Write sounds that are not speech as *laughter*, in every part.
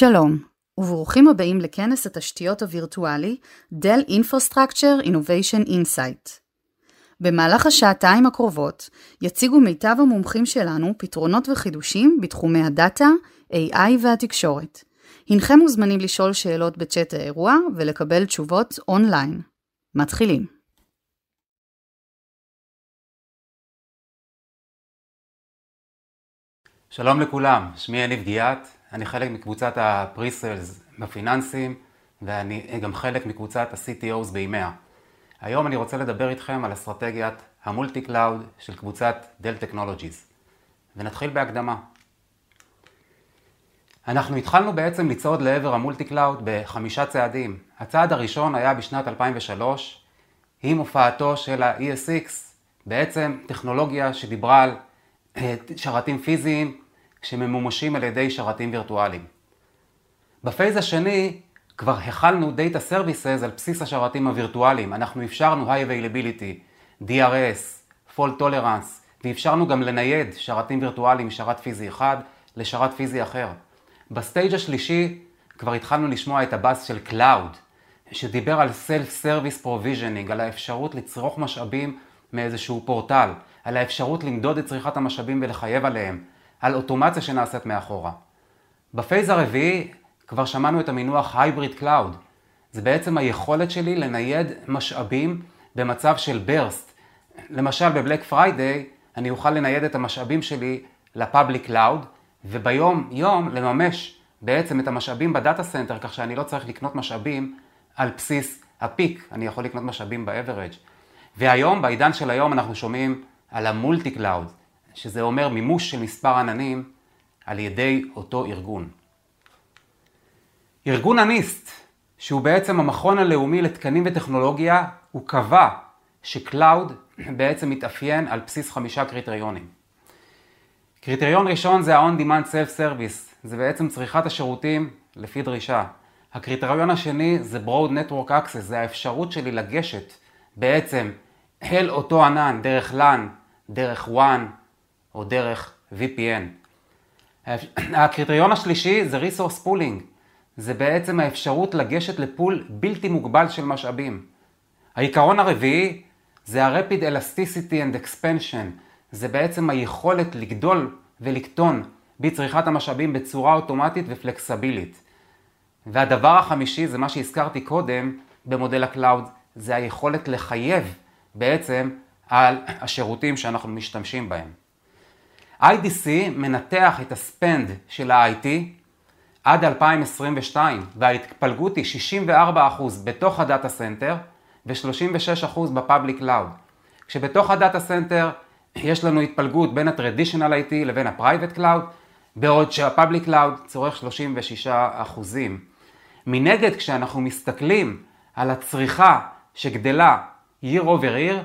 שלום, וברוכים הבאים לכנס התשתיות הווירטואלי Dell Infrastructure Innovation Insight. במהלך השעתיים הקרובות יציגו מיטב המומחים שלנו פתרונות וחידושים בתחומי הדאטה, AI והתקשורת. הנכם מוזמנים לשאול שאלות בצ'אט האירוע ולקבל תשובות אונליין. מתחילים. שלום לכולם, שמי יניב גיאת, אני חלק מקבוצת ה presales בפיננסים ואני גם חלק מקבוצת ה-CTOs ב EMEA. היום אני רוצה לדבר איתכם על אסטרטגיית ה multi cloud של קבוצת דל טכנולוגיז. ונתחיל בהקדמה. אנחנו התחלנו בעצם לצעוד לעבר ה multi cloud בחמישה צעדים. הצעד הראשון היה בשנת 2003 עם הופעתו של ה-ESX, בעצם טכנולוגיה שדיברה על אה, שרתים פיזיים שממומשים על ידי שרתים וירטואליים. ב phase השני כבר הכלנו Data Services על בסיס השרתים הווירטואליים. אנחנו אפשרנו High Availability, DRS, Fault Tolerance, ואפשרנו גם לנייד שרתים וירטואליים משרת פיזי אחד לשרת פיזי אחר. ב stage השלישי כבר התחלנו לשמוע את הבאס של Cloud, שדיבר על Self-Service Provisioning, על האפשרות לצרוך משאבים מאיזשהו פורטל, על האפשרות למדוד את צריכת המשאבים ולחייב עליהם, על אוטומציה שנעשית מאחורה. ב phase הרביעי כבר שמענו את המינוח Hybrid Cloud. זה בעצם היכולת שלי לנייד משאבים במצב של burst. למשל ב Black Friday אני אוכל לנייד את המשאבים שלי ל public cloud וביום יום לממש בעצם את המשאבים ב data center כך שאני לא צריך לקנות משאבים על בסיס ה peak, אני יכול לקנות משאבים ב-average. והיום, בעידן של היום, אנחנו שומעים על ה multi cloud, שזה אומר מימוש של מספר עננים על ידי אותו ארגון. ארגון ה NIST, שהוא בעצם המכון הלאומי לתקנים וטכנולוגיה, הוא קבע ש cloud *clears throat* בעצם מתאפיין על בסיס חמישה קריטריונים. קריטריון ראשון זה ה-on-demand self-service, זה בעצם צריכת השירותים לפי דרישה. הקריטריון השני זה Broad Network Access, זה האפשרות שלי לגשת בעצם אל אותו ענן דרך LAN, דרך WAN או דרך VPN. הקריטריון השלישי זה Resource Pooling, זה בעצם האפשרות לגשת לפול בלתי מוגבל של משאבים. העיקרון הרביעי זה ה-Rapid Elasticity and Expansion, זה בעצם היכולת לגדול ולקטון בצריכת המשאבים בצורה אוטומטית ופלקסבילית. והדבר החמישי זה מה שהזכרתי קודם במודל ה cloud, זה היכולת לחייב בעצם על השירותים שאנחנו משתמשים בהם. IDC מנתח את ה spend של ה-IT עד 2022, וההתפלגות היא 64% בתוך ה data center ו-36% ב public cloud. כשבתוך ה data center יש לנו התפלגות בין ה-Traditional IT לבין ה-Private Cloud, בעוד שה-Public Cloud צורך 36%. מנגד, כשאנחנו מסתכלים על הצריכה שגדלה year over year,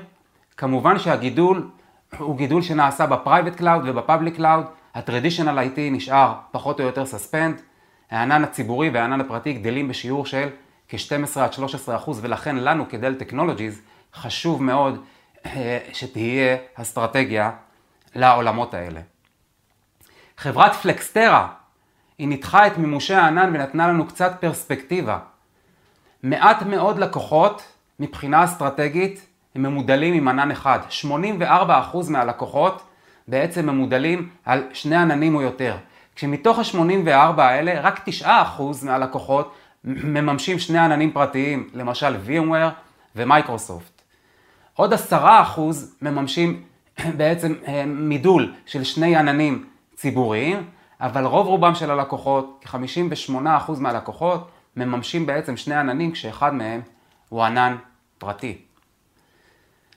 כמובן שהגידול הוא גידול שנעשה ב-Private Cloud וב-Public Cloud, ה-Traditional IT נשאר פחות או יותר סספנד, הענן הציבורי והענן הפרטי גדלים בשיעור של כ-12 עד 13 אחוז, ולכן לנו כדל טכנולוגיז חשוב מאוד אה, שתהיה אסטרטגיה לעולמות האלה. חברת פלקסטרה, היא ניתחה את מימושי הענן ונתנה לנו קצת פרספקטיבה. מעט מאוד לקוחות מבחינה אסטרטגית הם ממודלים עם ענן אחד. 84% מהלקוחות בעצם ממודלים על שני עננים או יותר. כשמתוך ה-84 האלה, רק 9% מהלקוחות מממשים שני עננים פרטיים, למשל VMware ומייקרוסופט. עוד 10% מממשים *clears throat* בעצם אה, מידול של שני עננים ציבוריים, אבל רוב רובם של הלקוחות, כ-58% מהלקוחות, מממשים בעצם שני עננים כשאחד מהם הוא ענן פרטי.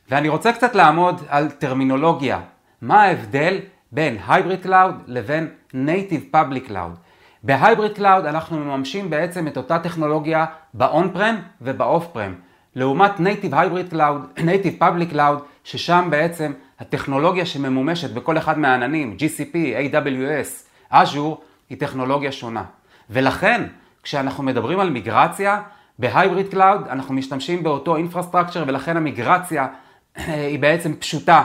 ואני רוצה קצת לעמוד על טרמינולוגיה. מה ההבדל בין Hybrid Cloud לבין Native Public Cloud? ב-Hybrid Cloud אנחנו מממשים בעצם את אותה טכנולוגיה ב-on-prem וב-off-prem. לעומת Native Hybrid Cloud, *clears throat* Native Public Cloud, ששם בעצם הטכנולוגיה שממומשת בכל אחד מהעננים, GCP, AWS, Azure, היא טכנולוגיה שונה. ולכן, כשאנחנו מדברים על מיגרציה, ב-Hybrid Cloud אנחנו משתמשים באותו infrastructure ולכן המיגרציה היא בעצם פשוטה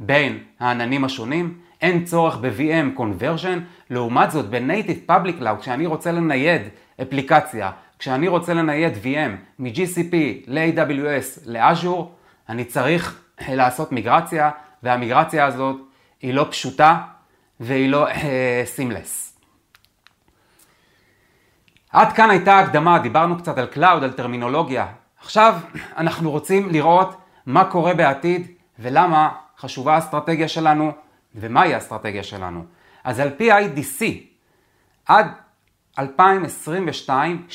בין העננים השונים. אין צורך ב-VM conversion, לעומת זאת ב-Native Public Cloud, כשאני רוצה לנייד אפליקציה, כשאני רוצה לנייד VM מ-GCP ל-AWS ל-Azure, אני צריך לעשות מיגרציה, והמיגרציה הזאת היא לא פשוטה והיא לא seamless. אה, עד כאן הייתה הקדמה, דיברנו קצת על cloud, על טרמינולוגיה. עכשיו אנחנו רוצים לראות מה קורה בעתיד ולמה חשובה האסטרטגיה שלנו ומהי האסטרטגיה שלנו. אז על פי IDC, עד 2022,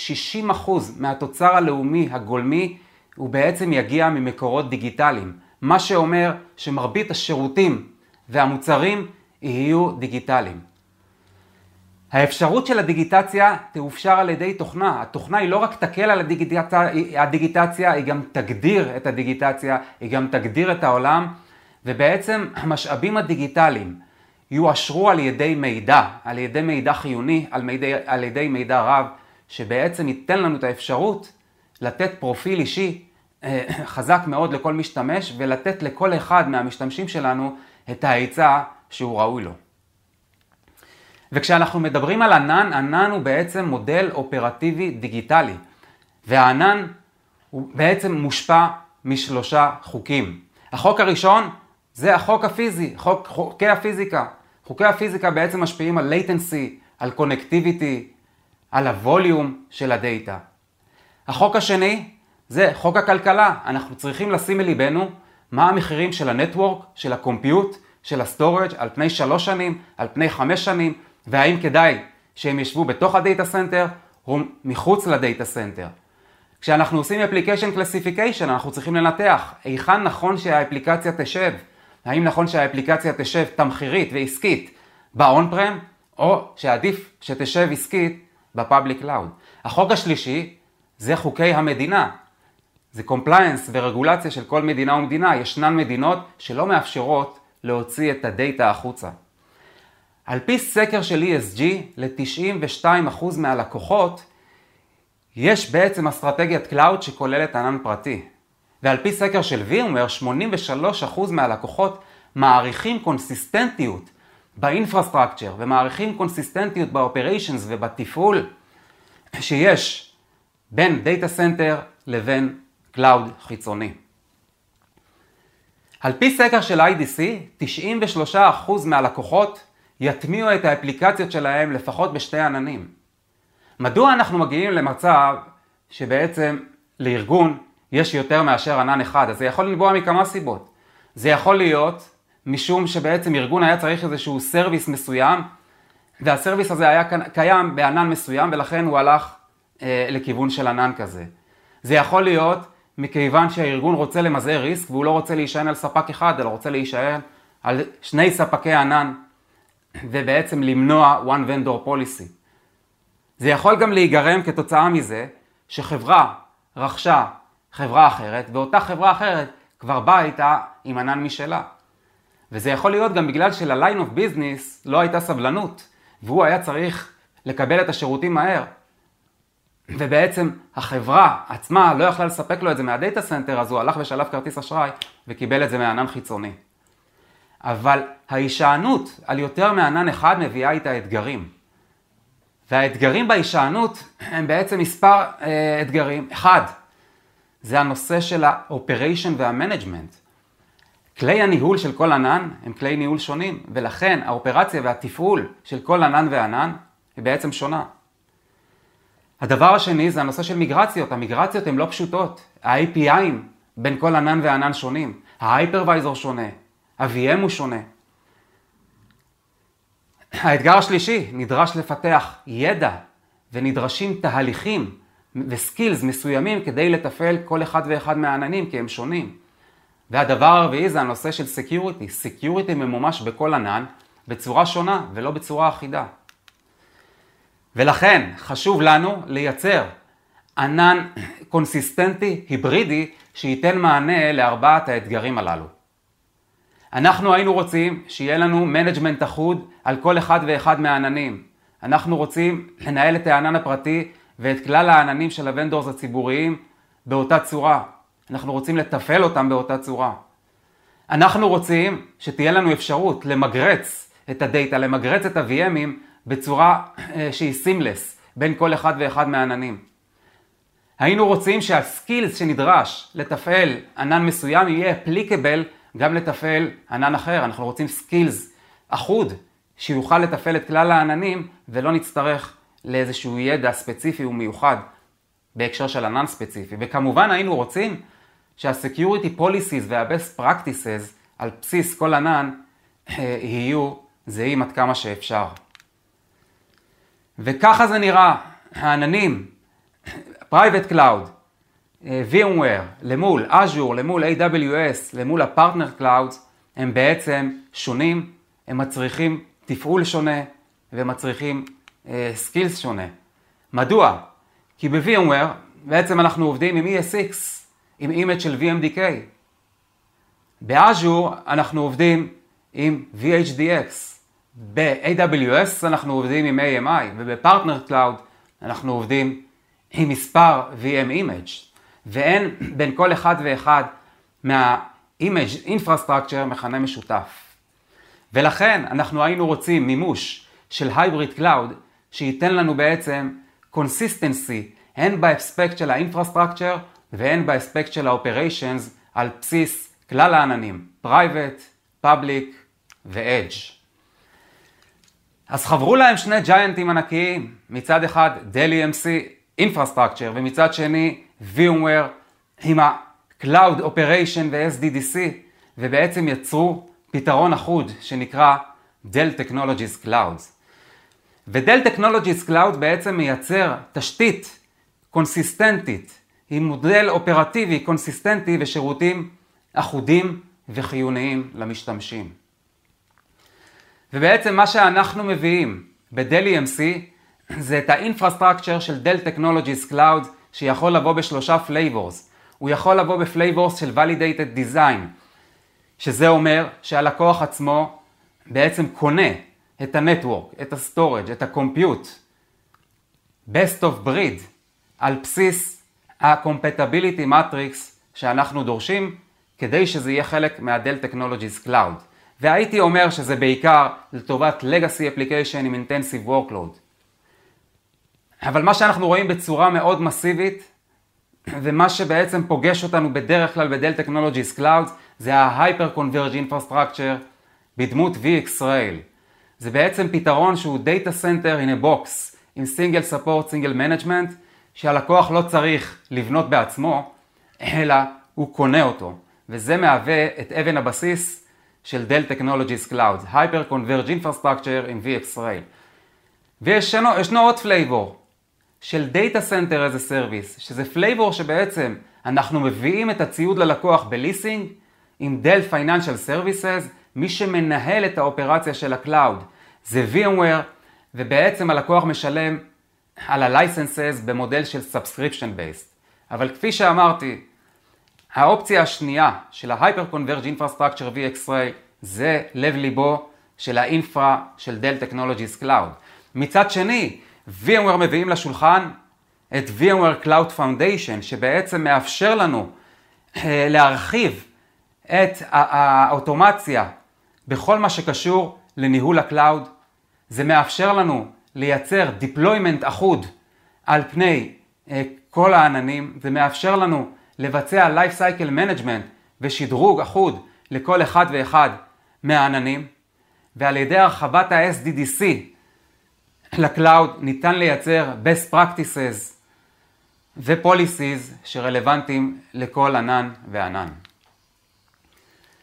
60% מהתוצר הלאומי הגולמי הוא בעצם יגיע ממקורות דיגיטליים. מה שאומר שמרבית השירותים והמוצרים יהיו דיגיטליים. האפשרות של הדיגיטציה תאופשר על ידי תוכנה. התוכנה היא לא רק תקל על הדיגיטציה, הדיגיטציה, היא גם תגדיר את הדיגיטציה, היא גם תגדיר את העולם, ובעצם המשאבים הדיגיטליים יואשרו על ידי מידע, על ידי מידע חיוני, על, מידע, על ידי מידע רב, שבעצם ייתן לנו את האפשרות לתת פרופיל אישי אה, חזק מאוד לכל משתמש, ולתת לכל אחד מהמשתמשים שלנו את ההיצע שהוא ראוי לו. וכשאנחנו מדברים על ענן, ענן הוא בעצם מודל אופרטיבי דיגיטלי, והענן הוא בעצם מושפע משלושה חוקים. החוק הראשון זה החוק הפיזי, חוק, חוקי הפיזיקה. חוקי הפיזיקה בעצם משפיעים על latency, על connectivity, על ה volume של ה data. החוק השני זה חוק הכלכלה. אנחנו צריכים לשים מליבנו מה המחירים של ה network, של ה compute, של ה storage על פני שלוש שנים, על פני חמש שנים, והאם כדאי שהם ישבו בתוך ה data center או מחוץ ל data center. כשאנחנו עושים application classification אנחנו צריכים לנתח היכן נכון שהאפליקציה תשב. האם נכון שהאפליקציה תשב תמחירית ועסקית ב-on prem או שעדיף שתשב עסקית ב public cloud. החוק השלישי זה חוקי המדינה. זה compliance ורגולציה של כל מדינה ומדינה. ישנן מדינות שלא מאפשרות להוציא את ה data החוצה. על פי סקר של ESG, ל-92% מהלקוחות יש בעצם אסטרטגיית cloud שכוללת ענן פרטי. ועל פי סקר של VMware, 83% מהלקוחות מעריכים קונסיסטנטיות ב infrastructure ומעריכים קונסיסטנטיות ב operations ובתפעול שיש בין data center לבין cloud חיצוני. על פי סקר של IDC, 93% מהלקוחות יטמיעו את האפליקציות שלהם לפחות בשתי עננים. מדוע אנחנו מגיעים למצב שבעצם לארגון יש יותר מאשר ענן אחד? אז זה יכול לנבוע מכמה סיבות. זה יכול להיות משום שבעצם ארגון היה צריך איזשהו service מסוים, וה service הזה היה קיים בענן מסוים ולכן הוא הלך אה, לכיוון של ענן כזה. זה יכול להיות מכיוון שהארגון רוצה למזער ריסק והוא לא רוצה להישען על ספק אחד, אלא רוצה להישען על שני ספקי ענן ובעצם למנוע one vendor policy. זה יכול גם להיגרם כתוצאה מזה שחברה רכשה חברה אחרת ואותה חברה אחרת כבר באה איתה עם ענן משלה. וזה יכול להיות גם בגלל של-line of business לא הייתה סבלנות והוא היה צריך לקבל את השירותים מהר. ובעצם החברה עצמה לא יכלה לספק לו את זה מה data center, אז הוא הלך ושלף כרטיס אשראי וקיבל את זה מענן חיצוני. אבל ההישענות על יותר מענן אחד מביאה איתה אתגרים. והאתגרים בהישענות הם בעצם מספר אה, אתגרים. אחד, זה הנושא של ה operation וה management. כלי הניהול של כל ענן הם כלי ניהול שונים, ולכן האופרציה והתפעול של כל ענן וענן היא בעצם שונה. הדבר השני זה הנושא של מיגרציות. המיגרציות הן לא פשוטות. ה-API'ים בין כל ענן וענן שונים. ה hypervisor שונה. ה-VM הוא שונה. האתגר השלישי, נדרש לפתח ידע ונדרשים תהליכים ו skills מסוימים כדי לתפעל כל אחד ואחד מהעננים כי הם שונים. והדבר הרביעי זה הנושא של security. security ממומש בכל ענן בצורה שונה ולא בצורה אחידה. ולכן חשוב לנו לייצר ענן קונסיסטנטי, היברידי, שייתן מענה לארבעת האתגרים הללו. אנחנו היינו רוצים שיהיה לנו management אחוד על כל אחד ואחד מהעננים. אנחנו רוצים לנהל את הענן הפרטי ואת כלל העננים של ה vendors הציבוריים באותה צורה. אנחנו רוצים לתפעל אותם באותה צורה. אנחנו רוצים שתהיה לנו אפשרות למגרץ את ה data, למגרץ את ה-VM ים בצורה אה, שהיא seamless בין כל אחד ואחד מהעננים. היינו רוצים שה skills שנדרש לתפעל ענן מסוים יהיה applicable גם לתפעל ענן אחר. אנחנו רוצים skills אחוד שיוכל לתפעל את כלל העננים ולא נצטרך לאיזשהו ידע ספציפי ומיוחד בהקשר של ענן ספציפי. וכמובן היינו רוצים שה-Security Policies וה-Best Practices על בסיס כל ענן אה, יהיו זהים עד כמה שאפשר. וככה זה נראה, העננים, Private Cloud, VMware, למול Azure, למול AWS, למול ה-Partner Clouds, הם בעצם שונים, הם מצריכים תפעול שונה ומצריכים סקילס uh, שונה. מדוע? כי ב-VMware בעצם אנחנו עובדים עם ESX, עם image של VMDK. ב-Azure אנחנו עובדים עם VHDX. ב-AWS אנחנו עובדים עם AMI, וב-partner cloud אנחנו עובדים עם מספר VM image. ואין בין כל אחד ואחד מה-image infrastructure מכנה משותף. ולכן אנחנו היינו רוצים מימוש של hybrid cloud שייתן לנו בעצם consistency הן באספקט של האינפרסטרקצ'ר והן באספקט של ה-operations על בסיס כלל העננים, private, public ו-edge. אז חברו להם שני ג'יינטים ענקיים, מצד אחד דל EMC Infrastructure ומצד שני VMware עם ה-Cloud Operation ו-SDDC ובעצם יצרו פתרון אחוד שנקרא Dell Technologies Clouds. ו-Dell Technologies Cloud בעצם מייצר תשתית קונסיסטנטית עם מודל אופרטיבי קונסיסטנטי ושירותים אחודים וחיוניים למשתמשים. ובעצם מה שאנחנו מביאים ב-Dell EMC זה את ה-infrastructure של Dell Technologies Cloud שיכול לבוא בשלושה flavors. הוא יכול לבוא ב-flavors של Validated Design, שזה אומר שהלקוח עצמו בעצם קונה את ה-network, את ה-storage, את ה-compute, best of breed, על בסיס ה-compatibility matrix שאנחנו דורשים, כדי שזה יהיה חלק מה-Dell Technologies Cloud. והייתי אומר שזה בעיקר לטובת legacy application עם intensive workload. אבל מה שאנחנו רואים בצורה מאוד מסיבית, ומה שבעצם פוגש אותנו בדרך כלל בדל Technologies Cloud, זה ה-Hyper Converge Infrastructure בדמות V-Xrail. זה בעצם פתרון שהוא Data Center in a Box, עם Single Support, Single Management, שהלקוח לא צריך לבנות בעצמו, אלא הוא קונה אותו. וזה מהווה את אבן הבסיס של דל Technologies Cloud, Hyper Converge Infrastructure עם V-Xrail. וישנו עוד flavor, של Data Center as a Service, שזה flavor שבעצם אנחנו מביאים את הציוד ללקוח בליסינג עם Dell Financial Services, מי שמנהל את האופרציה של ה-cloud זה VMware, ובעצם הלקוח משלם על ה-licenses במודל של Subscription Based. אבל כפי שאמרתי, האופציה השנייה של ה-Hyper Converge Infrastructure VxRail זה לב ליבו של ה-infra של Dell Technologies Cloud. מצד שני, VMware מביאים לשולחן את VMware Cloud Foundation, שבעצם מאפשר לנו אה, להרחיב את האוטומציה בכל מה שקשור לניהול ה-cloud. זה מאפשר לנו לייצר deployment אחוד על פני אה, כל העננים, זה מאפשר לנו לבצע life cycle management ושדרוג אחוד לכל אחד ואחד מהעננים, ועל ידי הרחבת ה-SDDC לקלאוד ניתן לייצר best practices ו-policies שרלוונטיים לכל ענן וענן.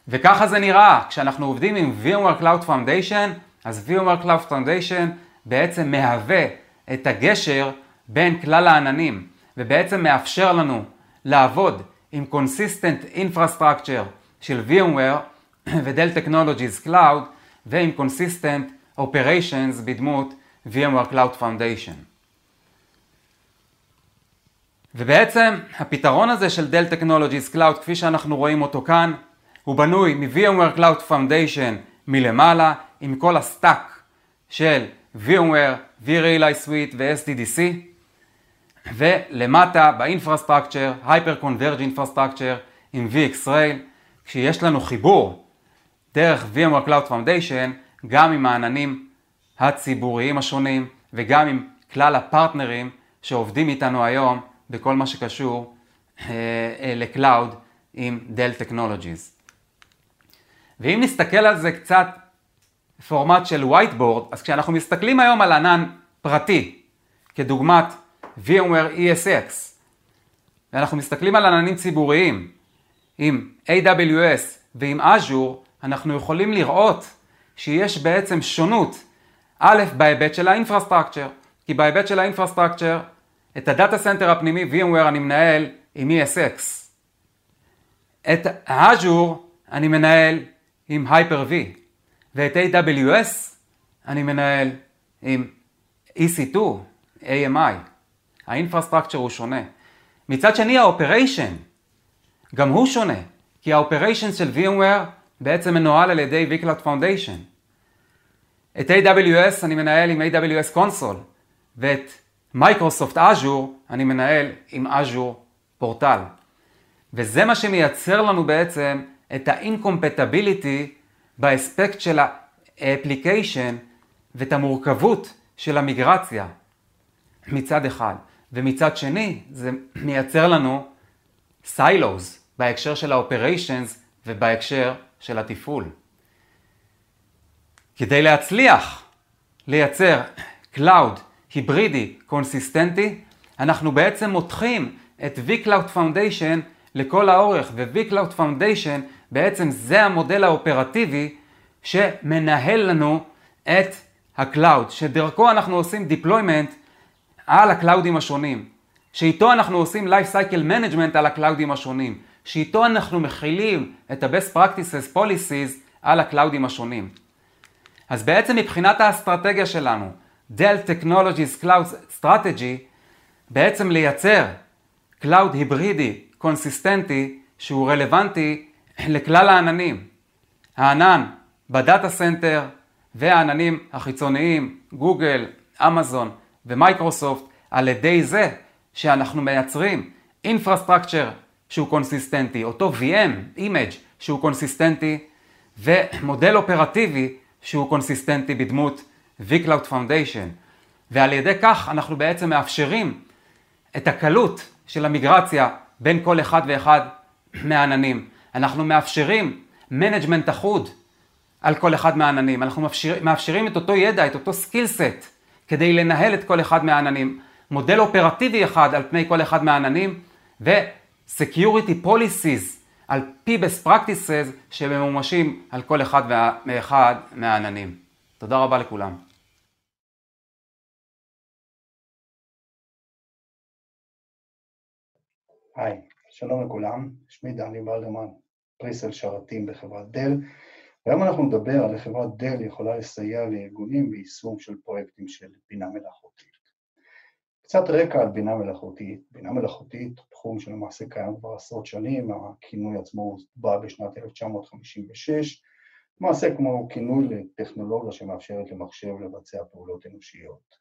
וככה זה נראה, כשאנחנו עובדים עם VMware Cloud Foundation, אז VMware Cloud Foundation בעצם מהווה את הגשר בין כלל העננים, ובעצם מאפשר לנו לעבוד עם Consistent Infrastructure של VMware ו-Dell Technologies Cloud, ועם Consistent Operations בדמות VMware Cloud Foundation. ובעצם הפתרון הזה של Dell Technologies Cloud, כפי שאנחנו רואים אותו כאן, הוא בנוי מ-VMware Cloud Foundation מלמעלה, עם כל ה-stack של VMware, vRealize Suite ו-SDDC, ולמטה ב-infrastructure, Hyper Converge Infrastructure עם VxRail, כשיש לנו חיבור דרך VMware Cloud Foundation גם עם העננים הציבוריים השונים וגם עם כלל הפרטנרים שעובדים איתנו היום בכל מה שקשור אה, אה, ל-cloud עם Dell Technologies. ואם נסתכל על זה קצת פורמט של whiteboard, אז כשאנחנו מסתכלים היום על ענן פרטי, כדוגמת VMware ESX, ואנחנו מסתכלים על עננים ציבוריים עם AWS ועם Azure, אנחנו יכולים לראות שיש בעצם שונות, א', בהיבט של ה-infrastructure, כי בהיבט של ה-infrastructure, את ה-data center הפנימי VMware אני מנהל עם ESX. את Azure אני מנהל עם Hyper-V, ואת AWS אני מנהל עם EC2, AMI. ה-infrastructure הוא שונה. מצד שני ה-operation, גם הוא שונה, כי ה-operation של VMware בעצם מנוהל על ידי vCloud Foundation. את AWS אני מנהל עם AWS Console, ואת Microsoft Azure אני מנהל עם Azure Portal. וזה מה שמייצר לנו בעצם את ה-incompatibility באספקט של ה-application ואת המורכבות של המיגרציה מצד אחד. ומצד שני זה מייצר לנו silos בהקשר של ה-operations ובהקשר של התפעול. כדי להצליח לייצר Cloud היברידי קונסיסטנטי, אנחנו בעצם מותחים את vCloud Foundation לכל האורך, ו-vCloud Foundation בעצם זה המודל האופרטיבי שמנהל לנו את ה-Cloud, שדרכו אנחנו עושים deployment על ה-clouds השונים, שאיתו אנחנו עושים Life Cycle Management על ה-clouds השונים, שאיתו אנחנו מכילים את ה-Best Practices Policies על ה-clouds השונים. אז בעצם מבחינת האסטרטגיה שלנו, Dell Technologies Cloud Strategy, בעצם לייצר Cloud היברידי קונסיסטנטי שהוא רלוונטי לכלל העננים. הענן ב-data center והעננים החיצוניים, גוגל, אמזון ומייקרוסופט, על ידי זה שאנחנו מייצרים infrastructure שהוא קונסיסטנטי, אותו VM image שהוא קונסיסטנטי, ומודל אופרטיבי שהוא קונסיסטנטי בדמות vCloud Foundation. ועל ידי כך אנחנו בעצם מאפשרים את הקלות של המיגרציה בין כל אחד ואחד מהעננים. אנחנו מאפשרים management אחוד על כל אחד מהעננים. אנחנו מאפשר, מאפשרים את אותו ידע, את אותו skill set, כדי לנהל את כל אחד מהעננים. מודל אופרטיבי אחד על פני כל אחד מהעננים, ו-Security Policies על פי best practices שממומשים על כל אחד ואחד מהעננים. תודה רבה לכולם. היי, שלום לכולם, שמי דני ולדרמן, פריסל שרתים בחברת דל, והיום אנחנו נדבר על איך חברת דל יכולה לסייע לארגונים ביישום של פרויקטים של בינה מלאכותית. קצת רקע על בינה מלאכותית, בינה מלאכותית תחום שלמעשה קיים כבר עשרות שנים, הכינוי עצמו בא בשנת 1956, למעשה כמו כינוי לטכנולוגיה שמאפשרת למחשב לבצע פעולות אנושיות.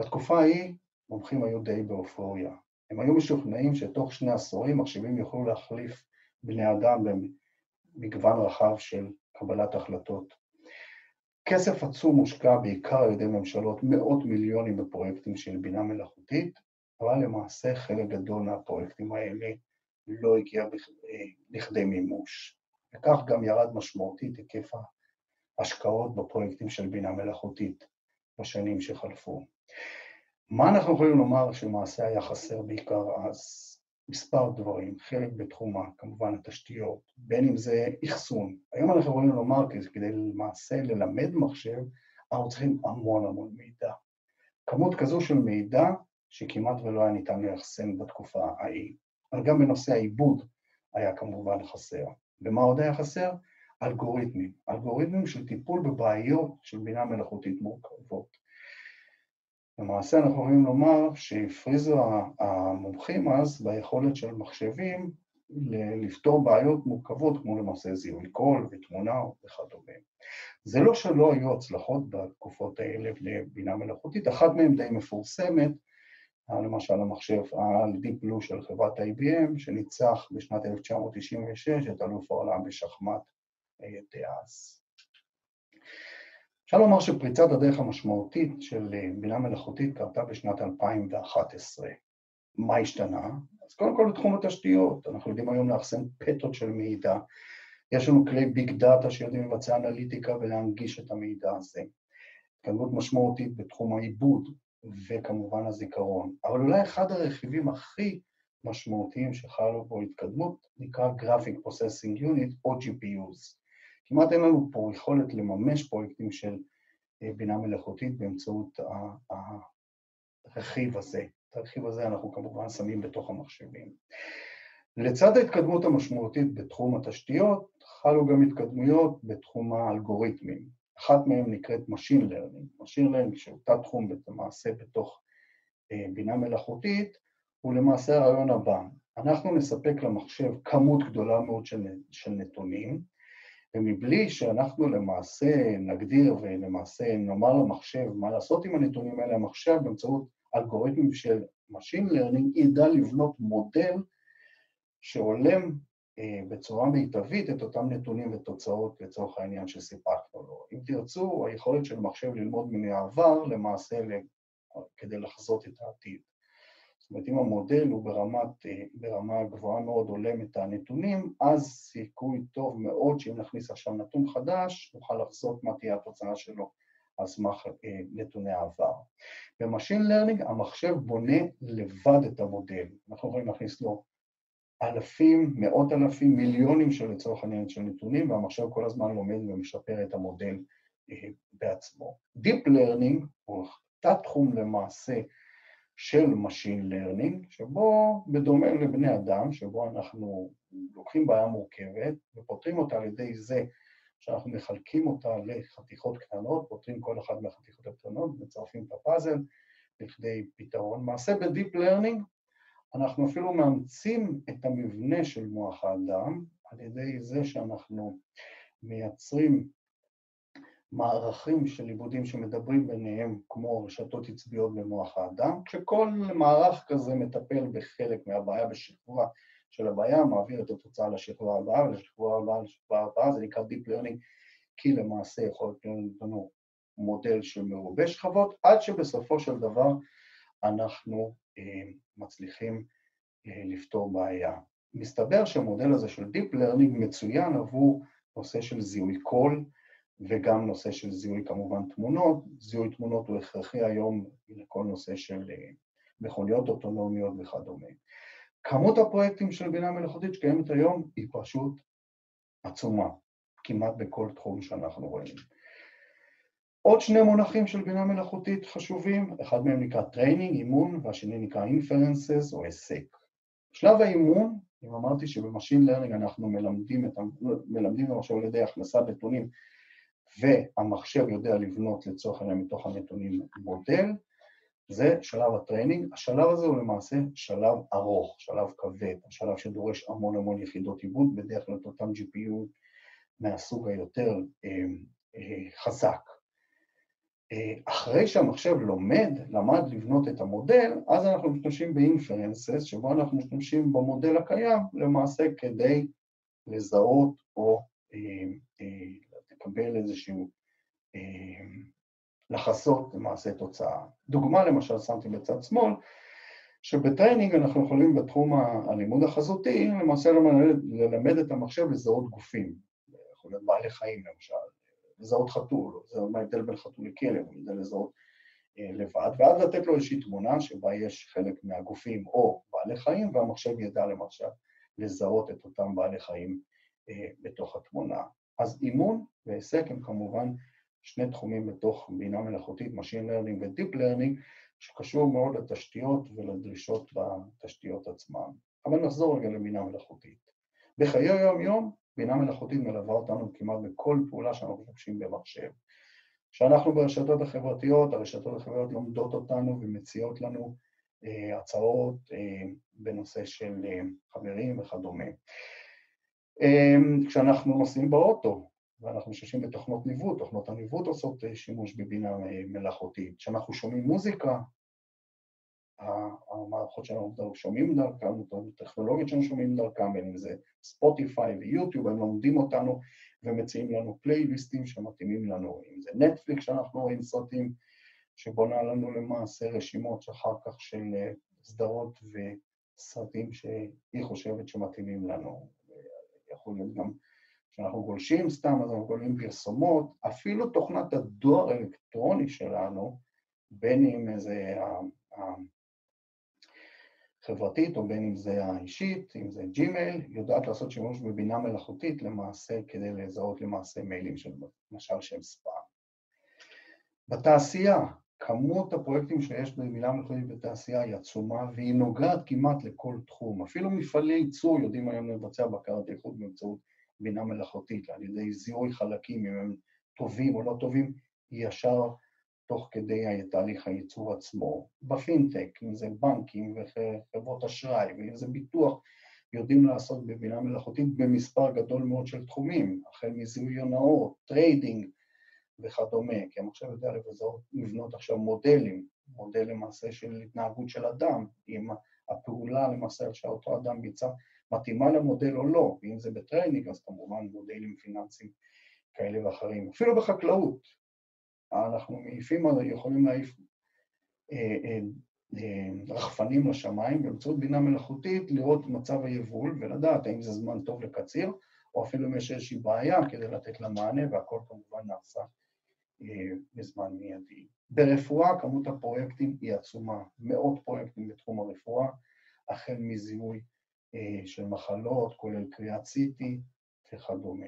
בתקופה ההיא מומחים היו די באופוריה, הם היו משוכנעים שתוך שני עשורים מחשבים יוכלו להחליף בני אדם במגוון רחב של קבלת החלטות. כסף עצום מושקע בעיקר על ידי ממשלות, מאות מיליונים בפרויקטים של בינה מלאכותית, אבל למעשה חלק גדול מהפרויקטים האלה לא הגיע לכדי מימוש. וכך גם ירד משמעותית היקף ההשקעות בפרויקטים של בינה מלאכותית בשנים שחלפו. מה אנחנו יכולים לומר שלמעשה היה חסר בעיקר אז? מספר דברים, חלק בתחום כמובן התשתיות, בין אם זה אחסון. היום אנחנו יכולים לומר כדי למעשה ללמד מחשב, אנחנו צריכים המון המון מידע. כמות כזו של מידע שכמעט ולא היה ניתן לאחסן בתקופה ההיא. אבל גם בנושא העיבוד היה כמובן חסר. ומה עוד היה חסר? אלגוריתמים. אלגוריתמים של טיפול בבעיות של בינה מלאכותית מורכבות. למעשה אנחנו יכולים לומר שהפריזו המומחים אז ביכולת של מחשבים לפתור בעיות מורכבות כמו למעשה זיהוי קול ותמונה וכדומה. זה לא שלא היו הצלחות בתקופות האלה לבינה מלאכותית, אחת מהן די מפורסמת, למשל המחשב ה-Deep Blue של חברת IBM שניצח בשנת 1996 את אלוף העולם בשחמט דאז. אפשר לומר שפריצת הדרך המשמעותית של בינה מלאכותית קרתה בשנת 2011. מה השתנה? אז קודם כל בתחום התשתיות, אנחנו יודעים היום לאחסן פטות של מידע, יש לנו כלי ביג דאטה שיודעים לבצע אנליטיקה ולהנגיש את המידע הזה. התקדמות משמעותית בתחום העיבוד וכמובן הזיכרון, אבל אולי אחד הרכיבים הכי משמעותיים שחלו בו התקדמות נקרא Graphic Processing Unit או GPUs. כמעט אין לנו פה יכולת לממש פרויקטים של אה, בינה מלאכותית באמצעות הרכיב הזה. את הרכיב הזה אנחנו כמובן שמים בתוך המחשבים. לצד ההתקדמות המשמעותית בתחום התשתיות, חלו גם התקדמויות בתחום האלגוריתמים. אחת מהן נקראת Machine Learning. Machine Learning, שהוא תת תחום למעשה בתוך אה, בינה מלאכותית, הוא למעשה הרעיון הבא. אנחנו נספק למחשב כמות גדולה מאוד של, של נתונים, ומבלי שאנחנו למעשה נגדיר ולמעשה נאמר למחשב מה לעשות עם הנתונים האלה, המחשב באמצעות אלגוריתמים של Machine Learning ידע לבנות מודל שהולם אה, בצורה מיטבית את אותם נתונים ותוצאות לצורך העניין שסיפקנו לו. אם תרצו, היכולת של מחשב ללמוד מן העבר למעשה כדי לחזות את העתיד. זאת אומרת, אם המודל הוא ברמת, אה, ברמה גבוהה מאוד הולם את הנתונים, אז סיכוי טוב מאוד שאם נכניס עכשיו נתון חדש, נוכל לחזות מה תהיה התוצאה שלו על סמך אה, נתוני העבר. ב machine learning המחשב בונה לבד את המודל. אנחנו יכולים להכניס לו אלפים, מאות אלפים, מיליונים של לצורך העניין של נתונים, והמחשב כל הזמן לומד ומשפר את המודל אה, בעצמו. Deep Learning הוא תת תחום למעשה של Machine Learning, שבו בדומה לבני אדם, שבו אנחנו לוקחים בעיה מורכבת ופותרים אותה על ידי זה שאנחנו מחלקים אותה לחתיכות קטנות, פותרים כל אחת מהחתיכות הקטנות, מצרפים את הפאזל לכדי פתרון. מעשה ב-Deep Learning אנחנו אפילו מאמצים את המבנה של מוח האדם על ידי זה שאנחנו מייצרים מערכים של עיבודים שמדברים ביניהם כמו רשתות עצביות במוח האדם, כשכל מערך כזה מטפל בחלק מהבעיה בשכבה של הבעיה, מעביר את התוצאה לשכבה הבאה ולשכבה הבאה לשכבה הבאה, זה נקרא Deep Learning, כי למעשה יכול להיות לנו מודל של מרובה שכבות, עד שבסופו של דבר אנחנו אה, מצליחים אה, לפתור בעיה. מסתבר שהמודל הזה של Deep Learning מצוין עבור נושא של זיהוי קול וגם נושא של זיהוי כמובן תמונות. זיהוי תמונות הוא הכרחי היום לכל נושא של אה, מכוניות אוטונומיות וכדומה. כמות הפרויקטים של בינה מלאכותית שקיימת היום היא פשוט עצומה, כמעט בכל תחום שאנחנו רואים. עוד שני מונחים של בינה מלאכותית חשובים, אחד מהם נקרא training, אימון, והשני נקרא inferences או היסק. שלב האימון, אם אמרתי שב machine learning אנחנו מלמדים, את, מלמדים למחשב על ידי הכנסת נתונים והמחשב יודע לבנות לצורך העניין מתוך הנתונים מודל, זה שלב ה training. השלב הזה הוא למעשה שלב ארוך, שלב כבד, השלב שדורש המון המון יחידות עיבוד, בדרך כלל את אותם GPU מהסוג היותר אה, אה, חזק. אה, אחרי שהמחשב לומד, למד לבנות את המודל, אז אנחנו משתמשים ב inferences, שבו אנחנו משתמשים במודל הקיים למעשה כדי לזהות או אה, אה, לקבל איזשהו, לחזות למעשה תוצאה. דוגמה למשל שמתי בצד שמאל, שב training אנחנו יכולים בתחום הלימוד החזותי למעשה ללמד, ללמד את המחשב לזהות גופים, יכול להיות בעלי חיים למשל, לזהות חתול, זה מה ההבדל בין חתול לכלב, הוא לזהות אה, לבד, ואז לתת לו איזושהי תמונה שבה יש חלק מהגופים או בעלי חיים, והמחשב ידע למשל לזהות את אותם בעלי חיים אה, בתוך התמונה. אז אימון והיסק הם כמובן שני תחומים בתוך בינה מלאכותית, Machine Learning ו-Deep Learning, שקשור מאוד לתשתיות ולדרישות בתשתיות עצמן. אבל נחזור רגע לבינה מלאכותית. בחיי היום-יום בינה מלאכותית מלווה אותנו כמעט בכל פעולה שאנחנו פוגשים במחשב. כשאנחנו ברשתות החברתיות, הרשתות החברתיות לומדות אותנו ומציעות לנו אה, הצעות אה, בנושא של אה, חברים וכדומה. אה, כשאנחנו נוסעים באוטו ואנחנו משתמשים בתוכנות ניווט, תוכנות הניווט עושות אה, שימוש בבינה אה, מלאכותית. כשאנחנו שומעים מוזיקה, המערכות שלנו שומעים דרכם, הטכנולוגיות שלנו שומעים דרכם, בין אם זה ספוטיפיי ויוטיוב, הם לומדים אותנו ומציעים לנו פלייליסטים שמתאימים לנו, אם זה נטפליקס שאנחנו רואים סרטים, שבונה לנו למעשה רשימות אחר כך של אה, סדרות וסרטים שהיא חושבת שמתאימים לנו. יכול להיות גם כשאנחנו גולשים סתם, אז אנחנו גולשים פרסומות, אפילו תוכנת הדואר האלקטרוני שלנו, בין אם זה החברתית או בין אם זה האישית, אם זה ג'ימייל, יודעת לעשות שימוש בבינה מלאכותית למעשה כדי לזהות למעשה מיילים של למשל שהם ספאם. בתעשייה, כמות הפרויקטים שיש בבינה מלאכותית בתעשייה היא עצומה והיא נוגעת כמעט לכל תחום. אפילו מפעלי ייצור יודעים היום לבצע בקרת איכות באמצעות בינה מלאכותית, על ידי זיהוי חלקים, אם הם טובים או לא טובים, ישר תוך כדי תהליך הייצור עצמו. בפינטק, אם זה בנקים וחברות אשראי, ואם זה ביטוח, יודעים לעשות בבינה מלאכותית במספר גדול מאוד של תחומים, החל מזיהוי הונאות, trading וכדומה, כי המחשב יודע לבנות עכשיו מודלים, מודל למעשה של התנהגות של אדם, אם הפעולה למעשה שאותו אדם ביצע מתאימה למודל או לא, ואם זה ב trading אז כמובן מודלים פיננסיים כאלה ואחרים. אפילו בחקלאות, אנחנו מעיפים, יכולים להעיף אה, אה, אה, רחפנים לשמיים באמצעות בינה מלאכותית, לראות מצב היבול ולדעת האם זה זמן טוב לקציר, או אפילו אם יש איזושהי בעיה כדי לתת לה מענה, והכל כמובן נעשה בזמן מיידי. ברפואה כמות הפרויקטים היא עצומה, מאות פרויקטים בתחום הרפואה, החל מזיהוי של מחלות, כולל קריאת CT וכדומה.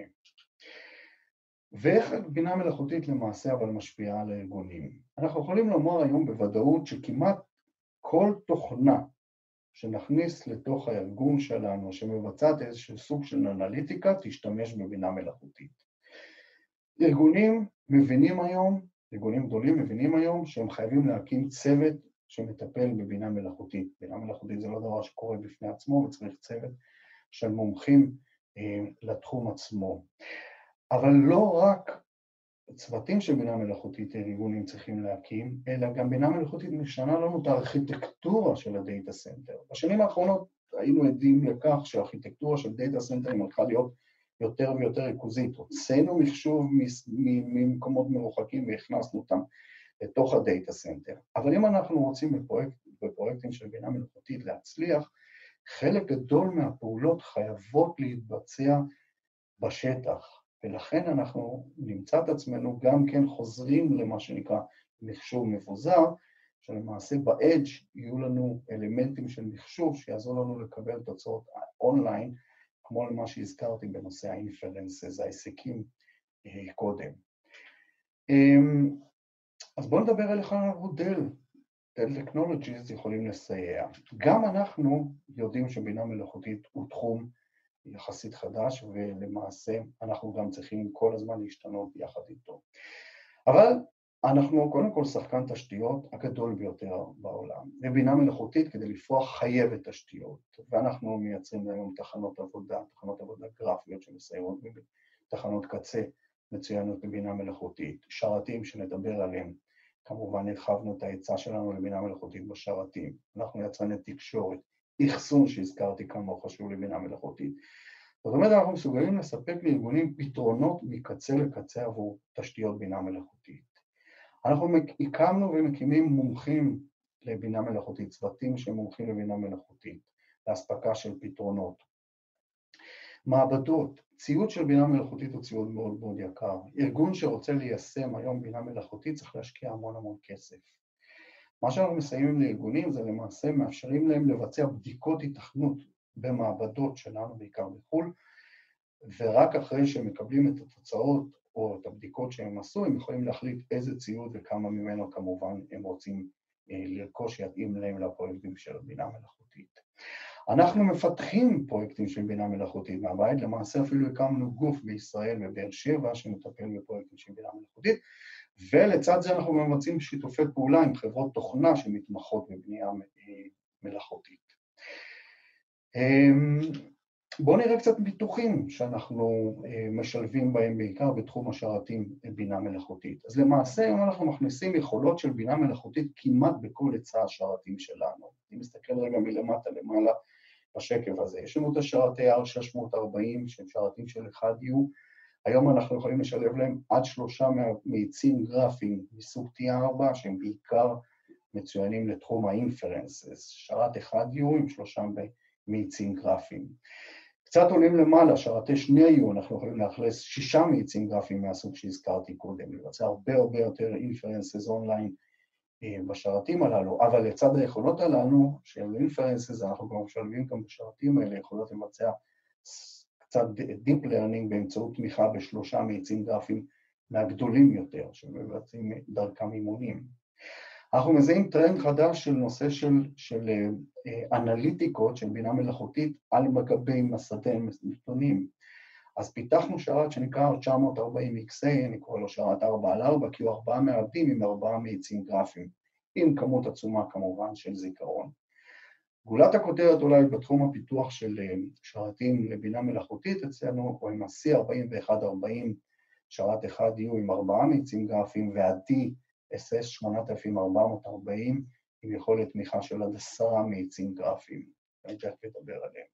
ואיך בינה מלאכותית למעשה אבל משפיעה על הארגונים? אנחנו יכולים לומר היום בוודאות שכמעט כל תוכנה שנכניס לתוך הארגון שלנו, שמבצעת איזשהו סוג של אנליטיקה, תשתמש בבינה מלאכותית. ארגונים מבינים היום, ארגונים גדולים מבינים היום שהם חייבים להקים צוות שמטפל בבינה מלאכותית. בינה מלאכותית זה לא דבר שקורה בפני עצמו וצריך צוות של מומחים אה, לתחום עצמו. אבל לא רק צוותים של בינה מלאכותית ארגונים צריכים להקים, אלא גם בינה מלאכותית משנה לנו את הארכיטקטורה של ה data center. בשנים האחרונות היינו עדים לכך שהארכיטקטורה של data center ים הלכה להיות יותר ויותר ריכוזית. הוצאנו מחשוב ממקומות מרוחקים והכנסנו אותם לתוך ה data center. אבל אם אנחנו רוצים בפרויקט, בפרויקטים של בינה מלאכותית להצליח, חלק גדול מהפעולות חייבות להתבצע בשטח. ולכן אנחנו נמצא את עצמנו גם כן חוזרים למה שנקרא מחשוב מבוזר, שלמעשה ב-edge יהיו לנו אלמנטים של מחשוב שיעזור לנו לקבל תוצאות אונליין, כמו למה שהזכרתי בנושא ה-inferences, ההיסקים אה, קודם. אמ, אז בואו נדבר על איך אנחנו דל, דל טכנולוגיז יכולים לסייע. גם אנחנו יודעים שבינה מלאכותית הוא תחום יחסית חדש, ולמעשה אנחנו גם צריכים כל הזמן להשתנות יחד איתו. אבל אנחנו קודם כל שחקן תשתיות הגדול ביותר בעולם, ובינה מלאכותית כדי לפרוח חייבת תשתיות, ואנחנו מייצרים היום תחנות עבודה, תחנות עבודה גרפיות שמסיירות בתחנות קצה מצוינות בבינה מלאכותית, שרתים שנדבר עליהם, כמובן הרחבנו את ההיצע שלנו לבינה מלאכותית בשרתים, אנחנו יצרני תקשורת, אחסון שהזכרתי כמה הוא חשוב לבינה מלאכותית. זאת אומרת, אנחנו מסוגלים לספק לארגונים פתרונות מקצה לקצה עבור תשתיות בינה מלאכותית. אנחנו הקמנו ומקימים מומחים לבינה מלאכותית, צוותים שמומחים לבינה מלאכותית, לאספקה של פתרונות. מעבדות, ציוד של בינה מלאכותית הוא ציוד מאוד מאוד יקר. ארגון שרוצה ליישם היום בינה מלאכותית צריך להשקיע המון המון כסף. מה שאנחנו מסיימים לארגונים זה למעשה מאפשרים להם לבצע בדיקות התכנות במעבדות שלנו, בעיקר בחו"ל, ורק אחרי שהם מקבלים את התוצאות או את הבדיקות שהם עשו, הם יכולים להחליט איזה ציוד וכמה ממנו כמובן הם רוצים אה, לרכוש שיתאים להם לפרויקטים של בינה מלאכותית. אנחנו מפתחים פרויקטים של בינה מלאכותית מהבית, למעשה אפילו הקמנו גוף בישראל בבאר שבע שמטפל בפרויקטים של בינה מלאכותית, ולצד זה אנחנו מבצעים שיתופי פעולה עם חברות תוכנה שמתמחות בבנייה מלאכותית. בואו נראה קצת פיתוחים שאנחנו משלבים בהם בעיקר בתחום השרתים בינה מלאכותית. אז למעשה היום אנחנו מכניסים יכולות של בינה מלאכותית כמעט בכל היצע השרתים שלנו. אני מסתכל רגע מלמטה למעלה בשקף הזה. יש לנו את השרתי R640 שהם שרתים של 1U, היום אנחנו יכולים לשלב להם עד שלושה מאיצים גרפיים מסוג T4 שהם בעיקר מצוינים לתחום האינפרנסס, שרת 1U עם שלושה מאיצים גרפיים. קצת עולים למעלה, שרתי שני U, אנחנו יכולים לאכלס שישה מאיצים גרפיים מהסוג שהזכרתי קודם, לבצע הרבה הרבה יותר inferences אונליין בשרתים הללו, אבל לצד היכולות הללו של inferences, אנחנו גם משלבים גם בשרתים האלה יכולות לבצע קצת Deep Learning באמצעות תמיכה בשלושה מאיצים גרפיים מהגדולים יותר, שמבצעים דרכם אימונים. אנחנו מזהים טרנד חדש של נושא של, של אנליטיקות של בינה מלאכותית על גבי מסדי נתונים. אז פיתחנו שרת שנקרא 940XA, אני קורא לו שרת 4 על 4, כי הוא ארבעה מעבדים עם ארבעה מאיצים גרפיים, עם כמות עצומה כמובן של זיכרון. גולת הכותרת אולי בתחום הפיתוח של שרתים לבינה מלאכותית אצלנו, או עם ה-C4140, שרת 1U עם ארבעה מאיצים גרפיים, וה-D SS 8440 עם יכולת תמיכה של עד עשרה מאיצים גרפיים, אני תכף אדבר עליהם.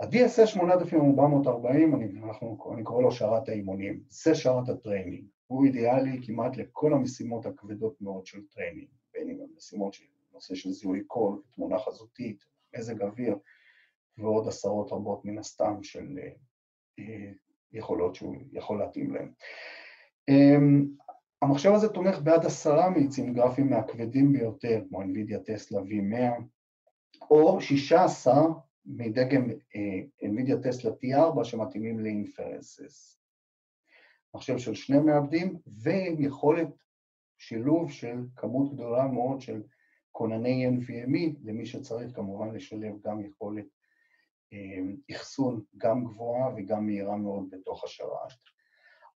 ה-DSS 8440, אני, אנחנו, אני קורא לו שרת האימונים, זה שרת ה training, הוא אידיאלי כמעט לכל המשימות הכבדות מאוד של training, בין אם המשימות של נושא של זיהוי קול, תמונה חזותית, מזג אוויר, ועוד עשרות רבות מן הסתם של אה, יכולות שהוא יכול להתאים להם. המחשב הזה תומך בעד עשרה מאיצים גרפיים מהכבדים ביותר, כמו NVIDIA טסלה V100, או שישה עשר מדגם uh, NVIDIA טסלה T4 שמתאימים לאינפרנסס. מחשב של שני מעבדים ועם יכולת שילוב של כמות גדולה מאוד של כונני NVMe, למי שצריך כמובן לשלב גם יכולת אחסון גם גבוהה וגם מהירה מאוד בתוך השרת.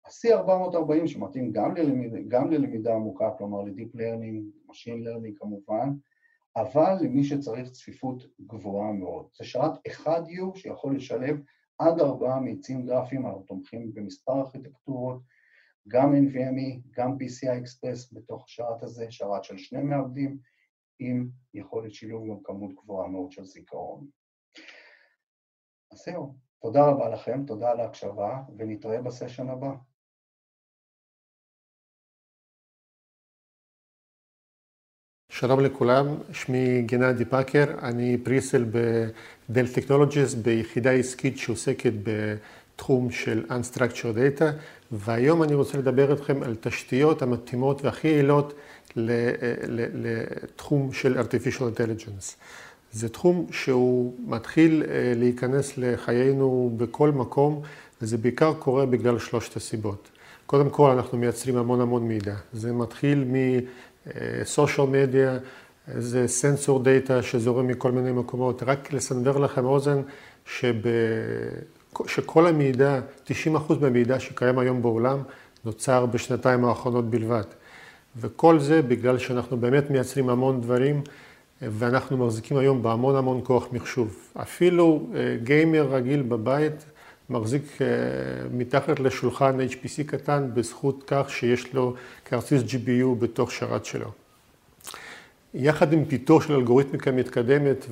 ה-C440 שמתאים גם ללמידה, גם ללמידה עמוקה, כלומר ל-Deep Learning, Machine Learning כמובן, אבל למי שצריך צפיפות גבוהה מאוד. זה שרת 1U שיכול לשלב עד ארבעה מאיצים גרפיים, אנחנו תומכים במספר ארכיטקטורות, גם NVMe, גם PCI Express בתוך השרת הזה, שרת של שני מעבדים, עם יכולת שילוב גם כמות גבוהה מאוד של זיכרון. אז זהו, תודה רבה לכם, תודה על ההקשבה, ונתראה בסשן הבא. שלום לכולם, שמי גנדי פאקר, אני פריסל בדל טכנולוגיס ביחידה עסקית שעוסקת בתחום של Unstructured Data והיום אני רוצה לדבר איתכם על תשתיות המתאימות והכי יעילות לתחום של artificial intelligence. זה תחום שהוא מתחיל להיכנס לחיינו בכל מקום וזה בעיקר קורה בגלל שלושת הסיבות. קודם כל אנחנו מייצרים המון המון מידע, זה מתחיל. סושיאל מדיה, זה סנסור דאטה שזורם מכל מיני מקומות. רק לסנדר לכם אוזן שב... שכל המידע, 90% מהמידע שקיים היום בעולם, נוצר בשנתיים האחרונות בלבד. וכל זה בגלל שאנחנו באמת מייצרים המון דברים, ואנחנו מחזיקים היום בהמון המון כוח מחשוב. אפילו גיימר רגיל בבית מחזיק מתחת לשולחן HPC קטן בזכות כך שיש לו כרטיס GPU בתוך שרת שלו. יחד עם פיתוח של אלגוריתמיקה מתקדמת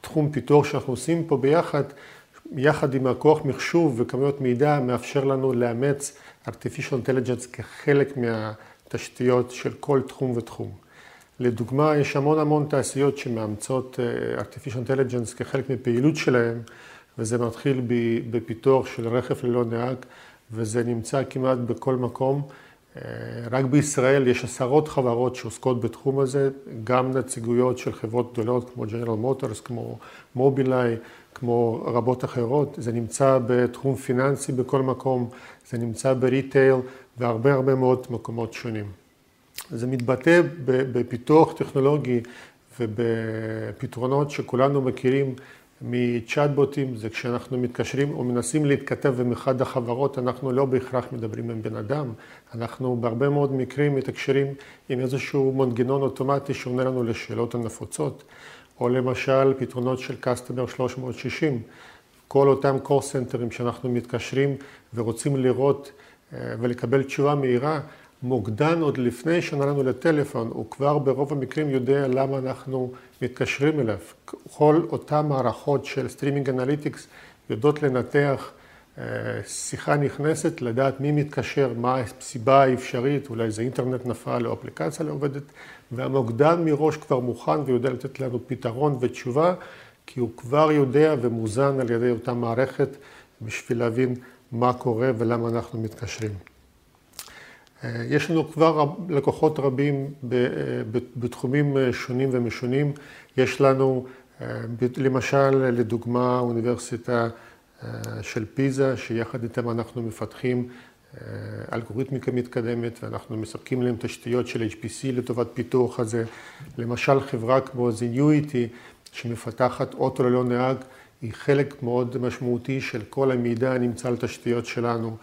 ותחום פיתוח שאנחנו עושים פה ביחד, יחד עם הכוח מחשוב וכמויות מידע מאפשר לנו לאמץ artificial intelligence כחלק מהתשתיות של כל תחום ותחום. לדוגמה, יש המון המון תעשיות שמאמצות artificial intelligence כחלק מפעילות שלהם, וזה מתחיל בפיתוח של רכב ללא נהג, וזה נמצא כמעט בכל מקום. רק בישראל יש עשרות חברות שעוסקות בתחום הזה, גם נציגויות של חברות גדולות כמו ג'נרל מוטורס, כמו מובילאיי, כמו רבות אחרות. זה נמצא בתחום פיננסי בכל מקום, זה נמצא בריטייל והרבה הרבה מאוד מקומות שונים. זה מתבטא בפיתוח טכנולוגי ובפתרונות שכולנו מכירים מצ'אטבוטים, זה כשאנחנו מתקשרים או מנסים להתכתב עם אחד החברות, אנחנו לא בהכרח מדברים עם בן אדם, אנחנו בהרבה מאוד מקרים מתקשרים עם איזשהו מנגנון אוטומטי שעונה לנו לשאלות הנפוצות, או למשל פתרונות של Customer 360, כל אותם call centers שאנחנו מתקשרים ורוצים לראות ולקבל תשובה מהירה, מוקדן עוד לפני שענה לנו לטלפון, הוא כבר ברוב המקרים יודע למה אנחנו מתקשרים אליו. כל אותן מערכות של streaming analytics יודעות לנתח שיחה נכנסת, לדעת מי מתקשר, מה הסיבה האפשרית, אולי זה אינטרנט נפל או אפליקציה לא עובדת, והמוקדן מראש כבר מוכן ויודע לתת לנו פתרון ותשובה, כי הוא כבר יודע ומוזן על ידי אותה מערכת בשביל להבין מה קורה ולמה אנחנו מתקשרים. יש לנו כבר לקוחות רבים בתחומים שונים ומשונים. יש לנו, למשל, לדוגמה, אוניברסיטה של פיזה, שיחד איתם אנחנו מפתחים אלגוריתמיקה מתקדמת ואנחנו מספקים להם תשתיות של HPC לטובת פיתוח הזה. למשל, חברה כמו Zenuity, שמפתחת אוטו ללא נהג, היא חלק מאוד משמעותי של כל המידע הנמצא על תשתיות שלנו.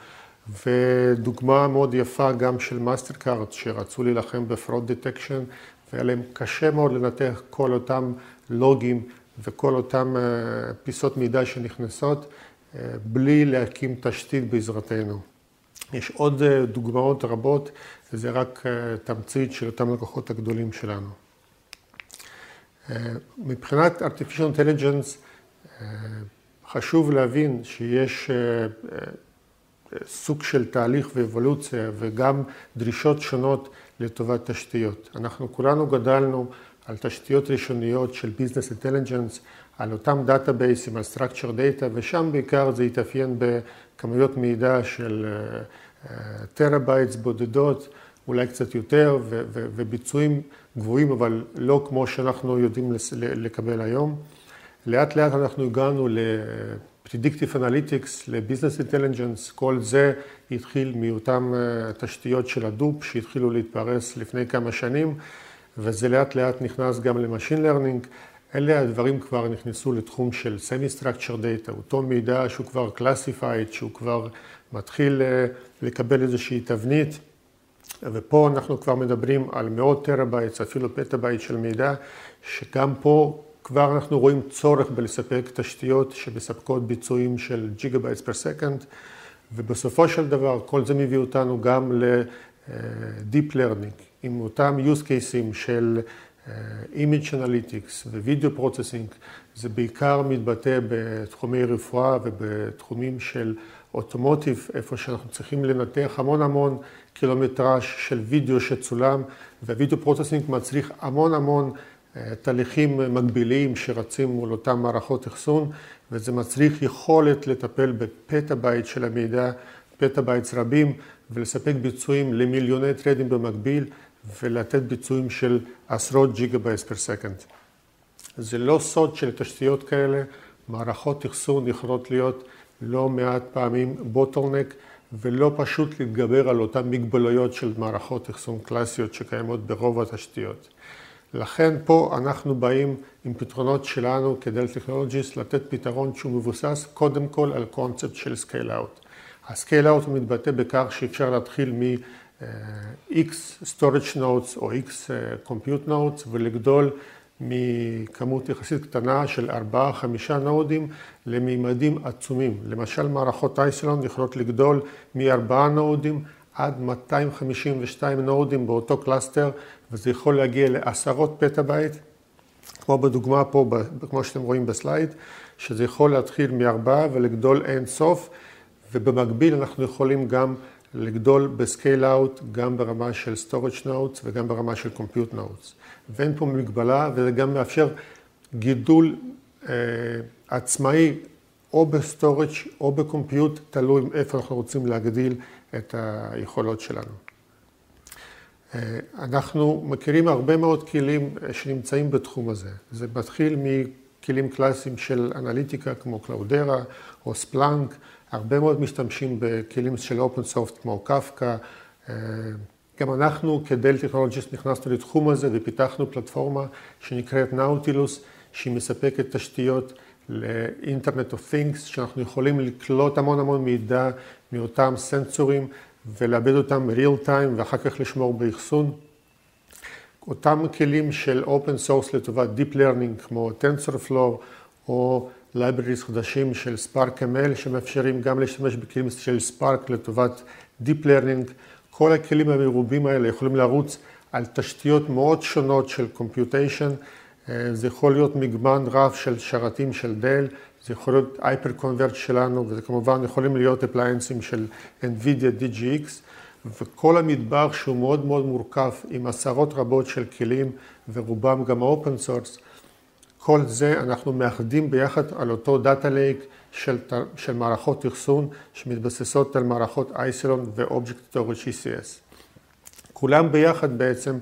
ודוגמה מאוד יפה גם של מאסטרקארד, שרצו להילחם ב-fraud detection, והיה להם קשה מאוד לנתח כל אותם לוגים וכל אותם פיסות מידע שנכנסות, בלי להקים תשתית בעזרתנו. יש עוד דוגמאות רבות, וזה רק תמצית של אותם לקוחות הגדולים שלנו. מבחינת artificial intelligence, חשוב להבין שיש סוג של תהליך ואבולוציה וגם דרישות שונות לטובת תשתיות. אנחנו כולנו גדלנו על תשתיות ראשוניות של Business Intelligence, על אותם דאטאבייסים, על Structure Data, ושם בעיקר זה התאפיין בכמויות מידע של טראבייטס בודדות, אולי קצת יותר, וביצועים גבוהים, אבל לא כמו שאנחנו יודעים לקבל היום. לאט לאט אנחנו הגענו ל-Predictive Analytics, ל-Business Intelligence, כל זה התחיל מאותן תשתיות של Hadoop שהתחילו להתפרס לפני כמה שנים, וזה לאט לאט נכנס גם ל-Machine Learning. אלה הדברים כבר נכנסו לתחום של Semi-Structure Data, אותו מידע שהוא כבר Classified, שהוא כבר מתחיל לקבל איזושהי תבנית, ופה אנחנו כבר מדברים על מאות טראבייטס, אפילו פטאבייט של מידע, שגם פה כבר אנחנו רואים צורך בלספק תשתיות שמספקות ביצועים של gigabytes per second, ובסופו של דבר כל זה מביא אותנו גם ל-Deep Learning, עם אותם use cases של Image Analytics ו-Video Processing, זה בעיקר מתבטא בתחומי רפואה ובתחומים של automotive, איפה שאנחנו צריכים לנתח המון המון קילומטראז' של וידאו שצולם, ו-video processing מצריך המון המון תהליכים מקביליים שרצים מול אותן מערכות אחסון, וזה מצריך יכולת לטפל בפטאבייט של המידע, petabytes רבים, ולספק ביצועים למיליוני threadים במקביל, ולתת ביצועים של עשרות gigabytes per second. זה לא סוד שלתשתיות כאלה, מערכות אחסון יכולות להיות לא מעט פעמים bottleneck, ולא פשוט להתגבר על אותן מגבלות של מערכות אחסון קלאסיות שקיימות ברוב התשתיות. לכן פה אנחנו באים עם פתרונות שלנו כ-Dell Technologies לתת פתרון שהוא מבוסס קודם כל על קונספט של scale out. ה-scale out מתבטא בכך שאפשר להתחיל מ-X storage nodes או X compute nodes ולגדול מכמות יחסית קטנה של 4-5 nodeים למימדים עצומים. למשל מערכות Isilon יכולות לגדול מ-4 nodeים עד 252 nodeים באותו cluster, וזה יכול להגיע לעשרות פטאבייט, כמו בדוגמה פה, כמו שאתם רואים ב-slide, שזה יכול להתחיל מארבעה ולגדול אין סוף, ובמקביל אנחנו יכולים גם לגדול ב-scale out, גם ברמה של storage nodes וגם ברמה של compute nodes. ואין פה מגבלה, וזה גם מאפשר גידול אה, עצמאי או ב-storage או ב-compute, תלוי איפה אנחנו רוצים להגדיל את היכולות שלנו. אנחנו מכירים הרבה מאוד כלים שנמצאים בתחום הזה. זה מתחיל מכלים קלאסיים של אנליטיקה כמו Cloudera או Splunk, הרבה מאוד משתמשים בכלים של open source כמו קפקא. גם אנחנו כ-Dell Technologies נכנסנו לתחום הזה ופיתחנו פלטפורמה שנקראת Nautilus, שהיא מספקת תשתיות ל-Internet of Things, שאנחנו יכולים לקלוט המון המון מידע מאותם סנסורים ולעבד אותם real time ואחר כך לשמור באחסון. אותם כלים של open source לטובת Deep Learning כמו TensorFlow או libraries חדשים של Spark ML שמאפשרים גם להשתמש בכלים של Spark לטובת Deep Learning. כל הכלים המרובים האלה יכולים לרוץ על תשתיות מאוד שונות של Computation. זה יכול להיות מגוון רב של שרתים של דל, זה יכול להיות Convert שלנו, וזה כמובן יכולים להיות אפליינסים של NVIDIA DGX. וכל המדבר שהוא מאוד מאוד מורכב עם עשרות רבות של כלים ורובם גם open source, כל זה אנחנו מאחדים ביחד על אותו data lake של, של מערכות אחסון שמתבססות על מערכות Isilon ו-object storage ECS. כולם ביחד בעצם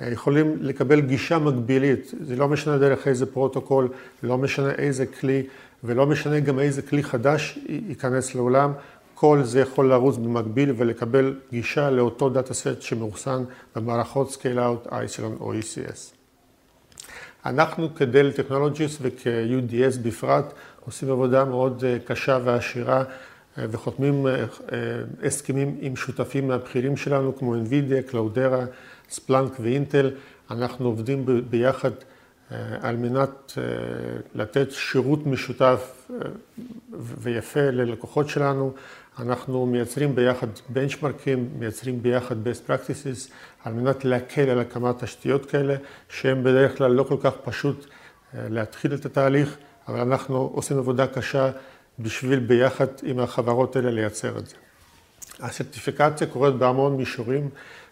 אה, יכולים לקבל גישה מקבילית, זה לא משנה דרך איזה פרוטוקול, לא משנה איזה כלי ולא משנה גם איזה כלי חדש ייכנס לעולם, כל זה יכול לרוץ במקביל ולקבל גישה לאותו data set שמאוחסן במערכות Scale-out, איסלון או ECS. אנחנו כדל טכנולוגיס וכ-UDS בפרט עושים עבודה מאוד אה, קשה ועשירה אה, וחותמים אה, הסכמים עם שותפים מהבכירים שלנו כמו NVIDIA, קלאודרה, ספלנק ואינטל. אנחנו עובדים ביחד על מנת לתת שירות משותף ויפה ללקוחות שלנו. אנחנו מייצרים ביחד benchmarkים, מייצרים ביחד best practices, על מנת להקל על הקמת תשתיות כאלה, שהן בדרך כלל לא כל כך פשוט אה, להתחיל את התהליך, אבל אנחנו עושים עבודה קשה בשביל ביחד עם החברות האלה לייצר את זה. ה-certification קורית בהמון מישורים,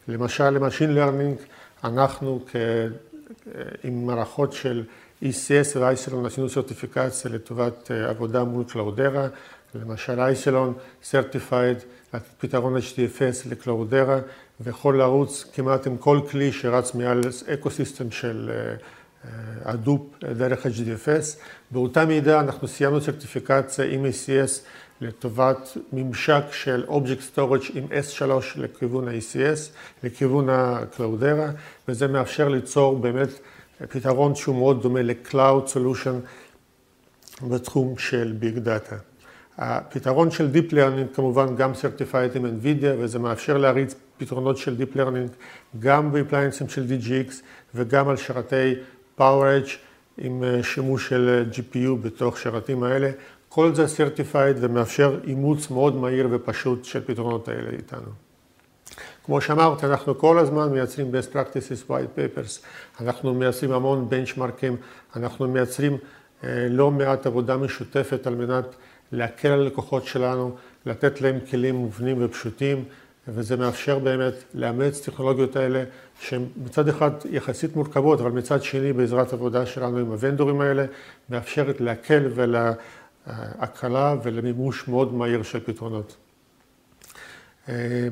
למשל ל-machine learning, אנחנו. אה, עם מערכות של ECS ו- Isilon עשינו certification לטובת אה, עבודה מול Cloudera, למשל Isilon certified, פתרון HDFS ל-Cloudera, ויכול לרוץ כמעט עם כל כלי שרץ מעל ecosystem של Hadoop אה, אה, דרך HDFS. באותה מידה אנחנו סיימנו certification עם ECS לטובת ממשק של Object Storage עם S3 לכיוון ה-ECS, לכיוון ה-Cloudera, וזה מאפשר ליצור באמת פתרון שהוא מאוד דומה ל-Cloud Solution בתחום של Big Data. הפתרון של Deep Learning כמובן גם certified עם NVIDIA וזה מאפשר להריץ פתרונות של Deep Learning גם ב-applianceים של DGX וגם על שרתי PowerEdge עם אה, שימוש של אה, GPU בתוך שרתים האלה. כל זה certified ומאפשר אימוץ מאוד מהיר ופשוט של פתרונות האלה איתנו. כמו שאמרתי, אנחנו כל הזמן מייצרים best practices, white papers, אנחנו מייצרים המון בנצ'מרקים, אנחנו מייצרים אה, לא מעט עבודה משותפת על מנת להקל על הלקוחות שלנו, לתת להם כלים מובנים ופשוטים, וזה מאפשר באמת לאמץ טכנולוגיות האלה שהן מצד אחד יחסית מורכבות, אבל מצד שני בעזרת עבודה שלנו עם הוונדורים האלה, מאפשרת להקל ולהקלה ולמימוש מאוד מהיר של פתרונות. אה,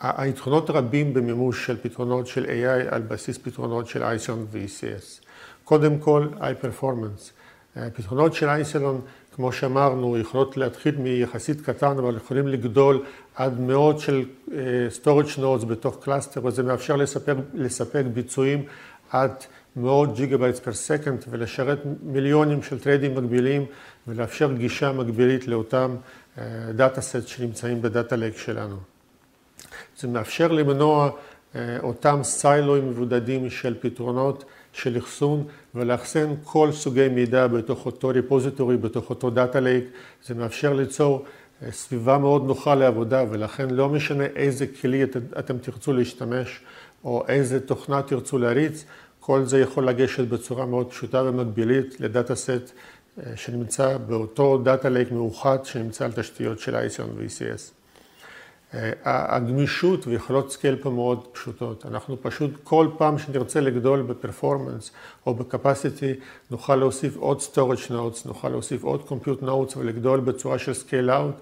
היתרונות רבים במימוש של פתרונות של AI על בסיס פתרונות של Isilon ו-ECS. קודם כל, High Performance. הפתרונות של Isilon כמו שאמרנו, יכולות להתחיל מיחסית קטן, אבל יכולים לגדול עד מאות של uh, storage nodes בתוך cluster, וזה מאפשר לספק, לספק ביצועים עד מאות gigabytes per second, ולשרת מיליונים של ת'רדים מקבילים, ולאפשר גישה מקבילית לאותם data set שנמצאים ב data lake שלנו. זה מאפשר למנוע uh, אותם סיילואים מבודדים של פתרונות של אחסון ולאחסן כל סוגי מידע בתוך אותו repository, בתוך אותו data lake. זה מאפשר ליצור אה, סביבה מאוד נוחה לעבודה ולכן לא משנה איזה כלי את, אתם תרצו להשתמש או איזה תוכנה תרצו להריץ, כל זה יכול לגשת בצורה מאוד פשוטה ומקבילית ל data set אה, שנמצא באותו data lake מאוחד שנמצא על תשתיות של Isilon ו-ECS. הגמישות ויכולות scale פה מאוד פשוטות. אנחנו פשוט כל פעם שנרצה לגדול ב performance או ב capacity, נוכל להוסיף עוד storage nodes, נוכל להוסיף עוד compute nodes ולגדול בצורה של scale out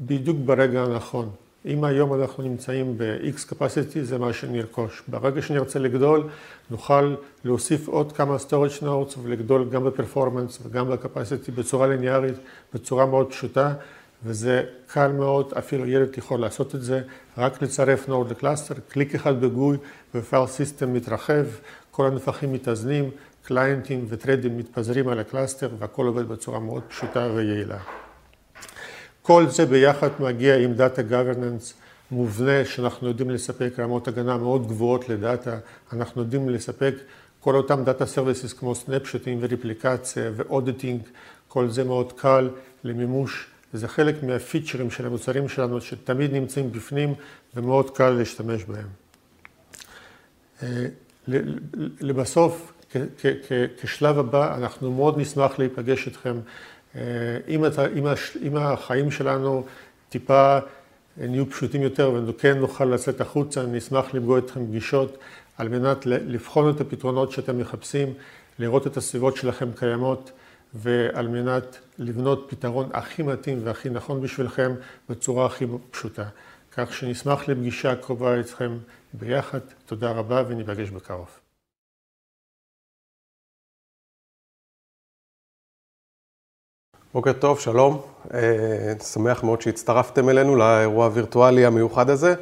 בדיוק ברגע הנכון. אם היום אנחנו נמצאים ב-X capacity, זה מה שנרכוש. ברגע שנרצה לגדול, נוכל להוסיף עוד כמה storage nodes ולגדול גם ב performance וגם ב capacity בצורה ליניארית, בצורה מאוד פשוטה. וזה קל מאוד, אפילו ילד יכול לעשות את זה, רק לצרף node ל cluster, קליק אחד ב GUI ו file system מתרחב, כל הנפחים מתאזנים, קליינטים ות'רדים מתפזרים על ה cluster והכל עובד בצורה מאוד פשוטה ויעילה. כל זה ביחד מגיע עם data governance מובנה, שאנחנו יודעים לספק רמות הגנה מאוד גבוהות ל data, אנחנו יודעים לספק כל אותם data services כמו סנפשוטים וריפליקציה ו auditing, כל זה מאוד קל למימוש, וזה חלק מהפיצ'רים של המוצרים שלנו שתמיד נמצאים בפנים ומאוד קל להשתמש בהם. לבסוף, כשלב הבא, אנחנו מאוד נשמח להיפגש איתכם. אם החיים שלנו טיפה נהיו פשוטים יותר וכן נוכל לצאת החוצה, נשמח לפגוע איתכם פגישות על מנת לבחון את הפתרונות שאתם מחפשים, לראות את הסביבות שלכם קיימות ועל מנת לבנות פתרון הכי מתאים והכי נכון בשבילכם בצורה הכי פשוטה. כך שנשמח לפגישה קרובה איתכם ביחד. תודה רבה וניפגש בקרוב. בוקר טוב, שלום. שמח מאוד שהצטרפתם אלינו לאירוע הווירטואלי המיוחד הזה.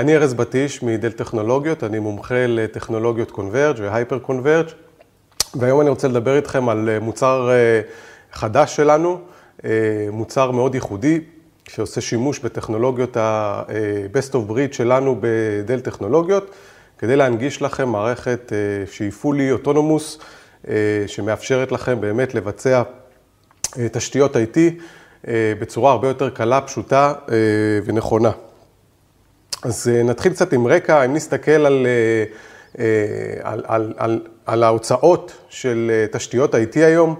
אני ארז בטיש מדל טכנולוגיות, אני מומחה לטכנולוגיות קונברג' והייפר קונברג', והיום אני רוצה לדבר איתכם על מוצר חדש שלנו, מוצר מאוד ייחודי, שעושה שימוש בטכנולוגיות ה-best of breed שלנו בדל טכנולוגיות, כדי להנגיש לכם מערכת שהיא fully autonomous, שמאפשרת לכם באמת לבצע תשתיות IT בצורה הרבה יותר קלה, פשוטה ונכונה. אז נתחיל קצת עם רקע, אם נסתכל על, על, על, על, על ההוצאות של תשתיות IT היום,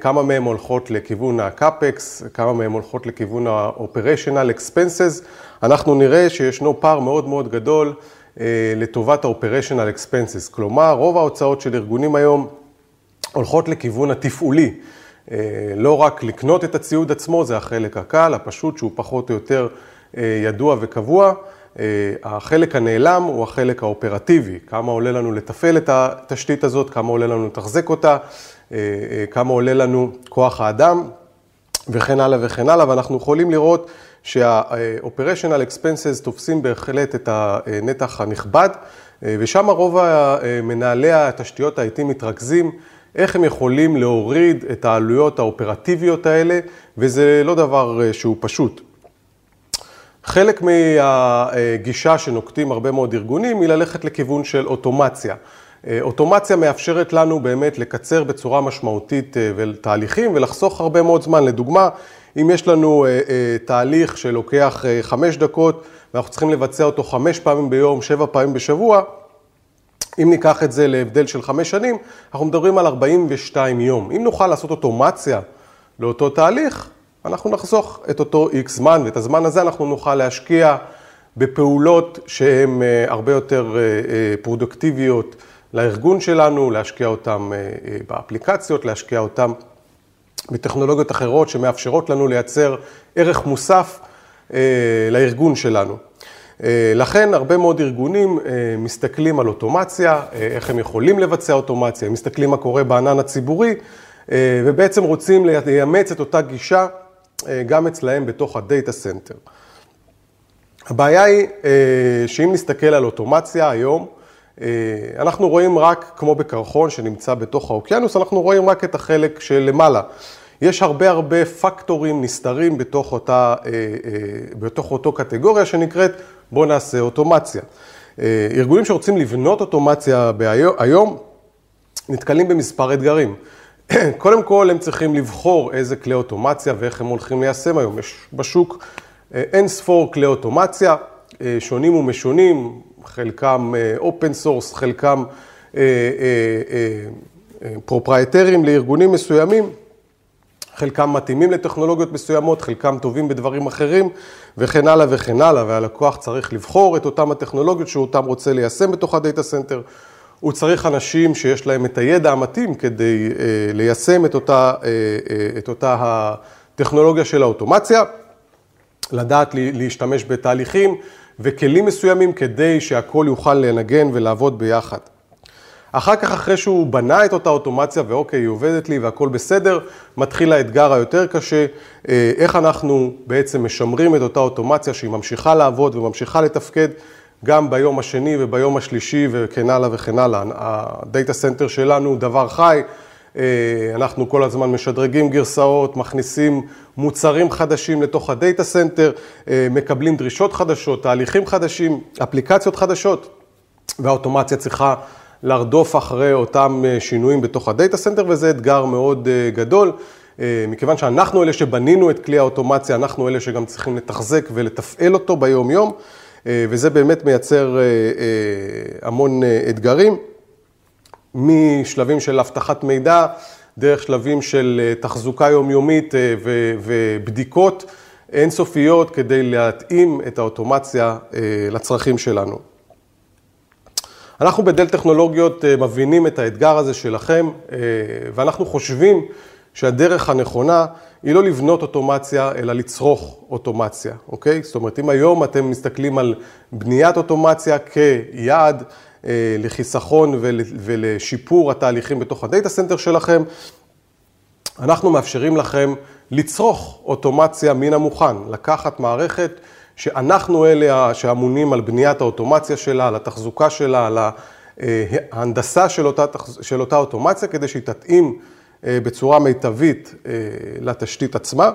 כמה מהן הולכות לכיוון ה-CAPEX, כמה מהן הולכות לכיוון ה-Operational Expenses, אנחנו נראה שישנו פער מאוד מאוד גדול לטובת ה-Operational Expenses, כלומר רוב ההוצאות של ארגונים היום הולכות לכיוון התפעולי. לא רק לקנות את הציוד עצמו, זה החלק הקל, הפשוט, שהוא פחות או יותר ידוע וקבוע. החלק הנעלם הוא החלק האופרטיבי, כמה עולה לנו לתפעל את התשתית הזאת, כמה עולה לנו לתחזק אותה, כמה עולה לנו כוח האדם וכן הלאה וכן הלאה, ואנחנו יכולים לראות שה-operational expenses תופסים בהחלט את הנתח הנכבד, ושם רוב מנהלי התשתיות ה-IT מתרכזים. איך הם יכולים להוריד את העלויות האופרטיביות האלה, וזה לא דבר שהוא פשוט. חלק מהגישה שנוקטים הרבה מאוד ארגונים היא ללכת לכיוון של אוטומציה. אוטומציה מאפשרת לנו באמת לקצר בצורה משמעותית תהליכים ולחסוך הרבה מאוד זמן. לדוגמה, אם יש לנו תהליך שלוקח חמש דקות ואנחנו צריכים לבצע אותו חמש פעמים ביום, שבע פעמים בשבוע, אם ניקח את זה להבדל של חמש שנים, אנחנו מדברים על 42 יום. אם נוכל לעשות אוטומציה לאותו תהליך, אנחנו נחסוך את אותו איקס זמן, ואת הזמן הזה אנחנו נוכל להשקיע בפעולות שהן הרבה יותר פרודוקטיביות לארגון שלנו, להשקיע אותן באפליקציות, להשקיע אותן בטכנולוגיות אחרות שמאפשרות לנו לייצר ערך מוסף לארגון שלנו. לכן הרבה מאוד ארגונים מסתכלים על אוטומציה, איך הם יכולים לבצע אוטומציה, הם מסתכלים מה קורה בענן הציבורי, ובעצם רוצים לאמץ את אותה גישה גם אצלהם בתוך ה data center. הבעיה היא שאם נסתכל על אוטומציה היום, אנחנו רואים רק, כמו בקרחון שנמצא בתוך האוקיינוס, אנחנו רואים רק את החלק שלמעלה. יש הרבה הרבה פקטורים נסתרים בתוך אותה, בתוך אותו קטגוריה שנקראת בואו נעשה אוטומציה. ארגונים שרוצים לבנות אוטומציה היום, נתקלים במספר אתגרים. *clears throat* קודם כל, הם צריכים לבחור איזה כלי אוטומציה ואיך הם הולכים ליישם היום. יש בשוק אין ספור כלי אוטומציה, שונים ומשונים, חלקם open source, חלקם פרופרייטריים לארגונים מסוימים. חלקם מתאימים לטכנולוגיות מסוימות, חלקם טובים בדברים אחרים, וכן הלאה וכן הלאה, והלקוח צריך לבחור את אותם הטכנולוגיות שהוא אותם רוצה ליישם בתוך ה data center. הוא צריך אנשים שיש להם את הידע המתאים כדי ליישם את אותה, את אותה הטכנולוגיה של האוטומציה, לדעת להשתמש בתהליכים וכלים מסוימים כדי שהכל יוכל לנגן ולעבוד ביחד. אחר כך, אחרי שהוא בנה את אותה אוטומציה, ואוקיי, היא עובדת לי והכל בסדר, מתחיל האתגר היותר קשה, איך אנחנו בעצם משמרים את אותה אוטומציה שהיא ממשיכה לעבוד וממשיכה לתפקד גם ביום השני וביום השלישי וכן הלאה וכן הלאה. ה data center שלנו הוא דבר חי, אנחנו כל הזמן משדרגים גרסאות, מכניסים מוצרים חדשים לתוך ה data center, מקבלים דרישות חדשות, תהליכים חדשים, אפליקציות חדשות, והאוטומציה צריכה לרדוף אחרי אותם שינויים בתוך ה data center, וזה אתגר מאוד גדול. מכיוון שאנחנו אלה שבנינו את כלי האוטומציה, אנחנו אלה שגם צריכים לתחזק ולתפעל אותו ביום-יום, וזה באמת מייצר המון אתגרים. משלבים של אבטחת מידע, דרך שלבים של תחזוקה יומיומית ובדיקות אינסופיות כדי להתאים את האוטומציה לצרכים שלנו. אנחנו בדל טכנולוגיות מבינים את האתגר הזה שלכם, ואנחנו חושבים שהדרך הנכונה היא לא לבנות אוטומציה, אלא לצרוך אוטומציה, אוקיי? זאת אומרת, אם היום אתם מסתכלים על בניית אוטומציה כיעד לחיסכון ולשיפור התהליכים בתוך ה data center שלכם, אנחנו מאפשרים לכם לצרוך אוטומציה מן המוכן, לקחת מערכת שאנחנו אלה שאמונים על בניית האוטומציה שלה, על התחזוקה שלה, על ההנדסה של אותה, של אותה אוטומציה, כדי שהיא תתאים בצורה מיטבית לתשתית עצמה.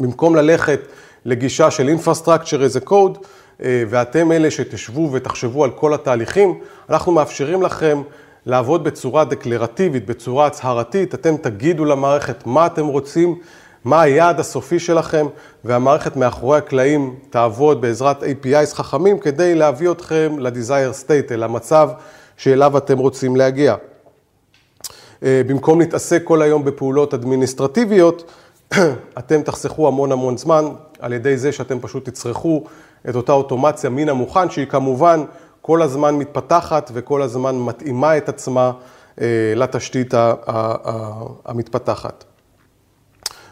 במקום ללכת לגישה של Infrastructure as a Code, ואתם אלה שתשבו ותחשבו על כל התהליכים, אנחנו מאפשרים לכם לעבוד בצורה דקלרטיבית, בצורה הצהרתית, אתם תגידו למערכת מה אתם רוצים, מה היעד הסופי שלכם, והמערכת מאחורי הקלעים תעבוד בעזרת APIs חכמים כדי להביא אתכם ל-desire state, אל המצב שאליו אתם רוצים להגיע. במקום להתעסק כל היום בפעולות אדמיניסטרטיביות, *clears throat* אתם תחסכו המון המון זמן על ידי זה שאתם פשוט תצרכו את אותה אוטומציה מן המוכן, שהיא כמובן כל הזמן מתפתחת וכל הזמן מתאימה את עצמה לתשתית המתפתחת.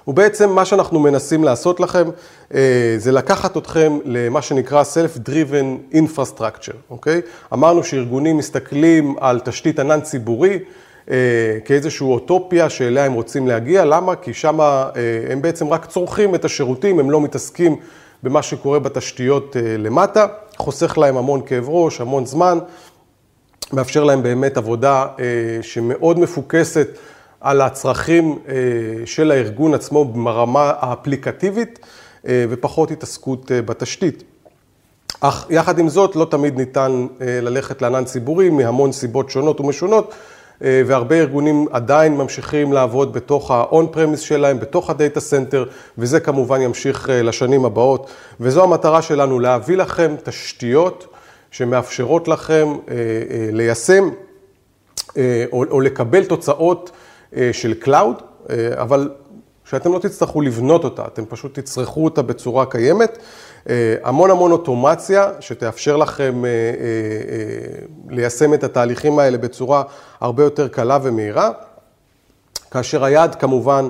ובעצם מה שאנחנו מנסים לעשות לכם, זה לקחת אתכם למה שנקרא Self-Driven Infrastructure, אוקיי? אמרנו שארגונים מסתכלים על תשתית ענן ציבורי, כאיזושהי אוטופיה שאליה הם רוצים להגיע, למה? כי שם הם בעצם רק צורכים את השירותים, הם לא מתעסקים במה שקורה בתשתיות למטה, חוסך להם המון כאב ראש, המון זמן, מאפשר להם באמת עבודה שמאוד מפוקסת על הצרכים של הארגון עצמו ברמה האפליקטיבית ופחות התעסקות בתשתית. אך יחד עם זאת, לא תמיד ניתן ללכת לענן ציבורי מהמון סיבות שונות ומשונות. והרבה ארגונים עדיין ממשיכים לעבוד בתוך ה-on-premise שלהם, בתוך ה data center, וזה כמובן ימשיך לשנים הבאות. וזו המטרה שלנו, להביא לכם תשתיות שמאפשרות לכם ליישם או לקבל תוצאות של Cloud, אבל שאתם לא תצטרכו לבנות אותה, אתם פשוט תצרכו אותה בצורה קיימת. המון המון אוטומציה שתאפשר לכם ליישם את התהליכים האלה בצורה הרבה יותר קלה ומהירה, כאשר היעד כמובן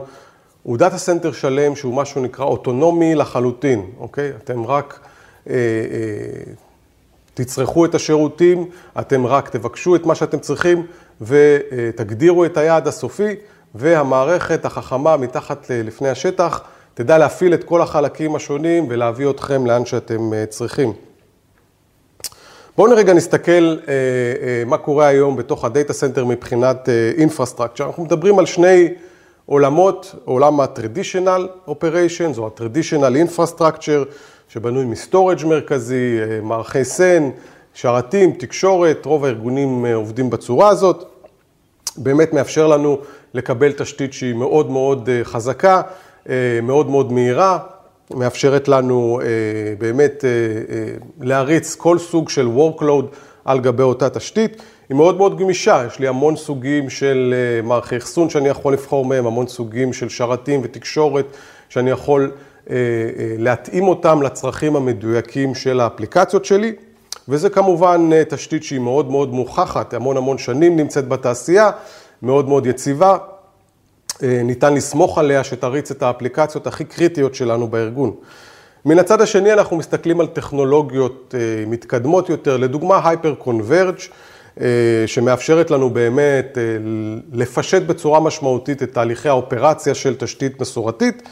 הוא data center שלם שהוא משהו נקרא אוטונומי לחלוטין, אוקיי? אתם רק תצרכו את השירותים, אתם רק תבקשו את מה שאתם צריכים ותגדירו את היעד הסופי והמערכת החכמה מתחת לפני השטח תדע להפעיל את כל החלקים השונים ולהביא אתכם לאן שאתם צריכים. בואו רגע נסתכל מה קורה היום בתוך ה data center מבחינת Infrastructure. אנחנו מדברים על שני עולמות, עולם ה-Traditional Operations או ה-Traditional Infrastructure, שבנוי מ storage מרכזי, מערכי SAN, שרתים, תקשורת, רוב הארגונים עובדים בצורה הזאת. באמת מאפשר לנו לקבל תשתית שהיא מאוד מאוד חזקה, מאוד מאוד מהירה, מאפשרת לנו באמת להריץ כל סוג של workload על גבי אותה תשתית. היא מאוד מאוד גמישה, יש לי המון סוגים של מערכי אחסון שאני יכול לבחור מהם, המון סוגים של שרתים ותקשורת שאני יכול להתאים אותם לצרכים המדויקים של האפליקציות שלי. וזה כמובן תשתית שהיא מאוד מאוד מוכחת, המון המון שנים נמצאת בתעשייה, מאוד מאוד יציבה. ניתן לסמוך עליה שתריץ את האפליקציות הכי קריטיות שלנו בארגון. מן הצד השני אנחנו מסתכלים על טכנולוגיות מתקדמות יותר, לדוגמה Hyper-Converge, שמאפשרת לנו באמת לפשט בצורה משמעותית את תהליכי האופרציה של תשתית מסורתית.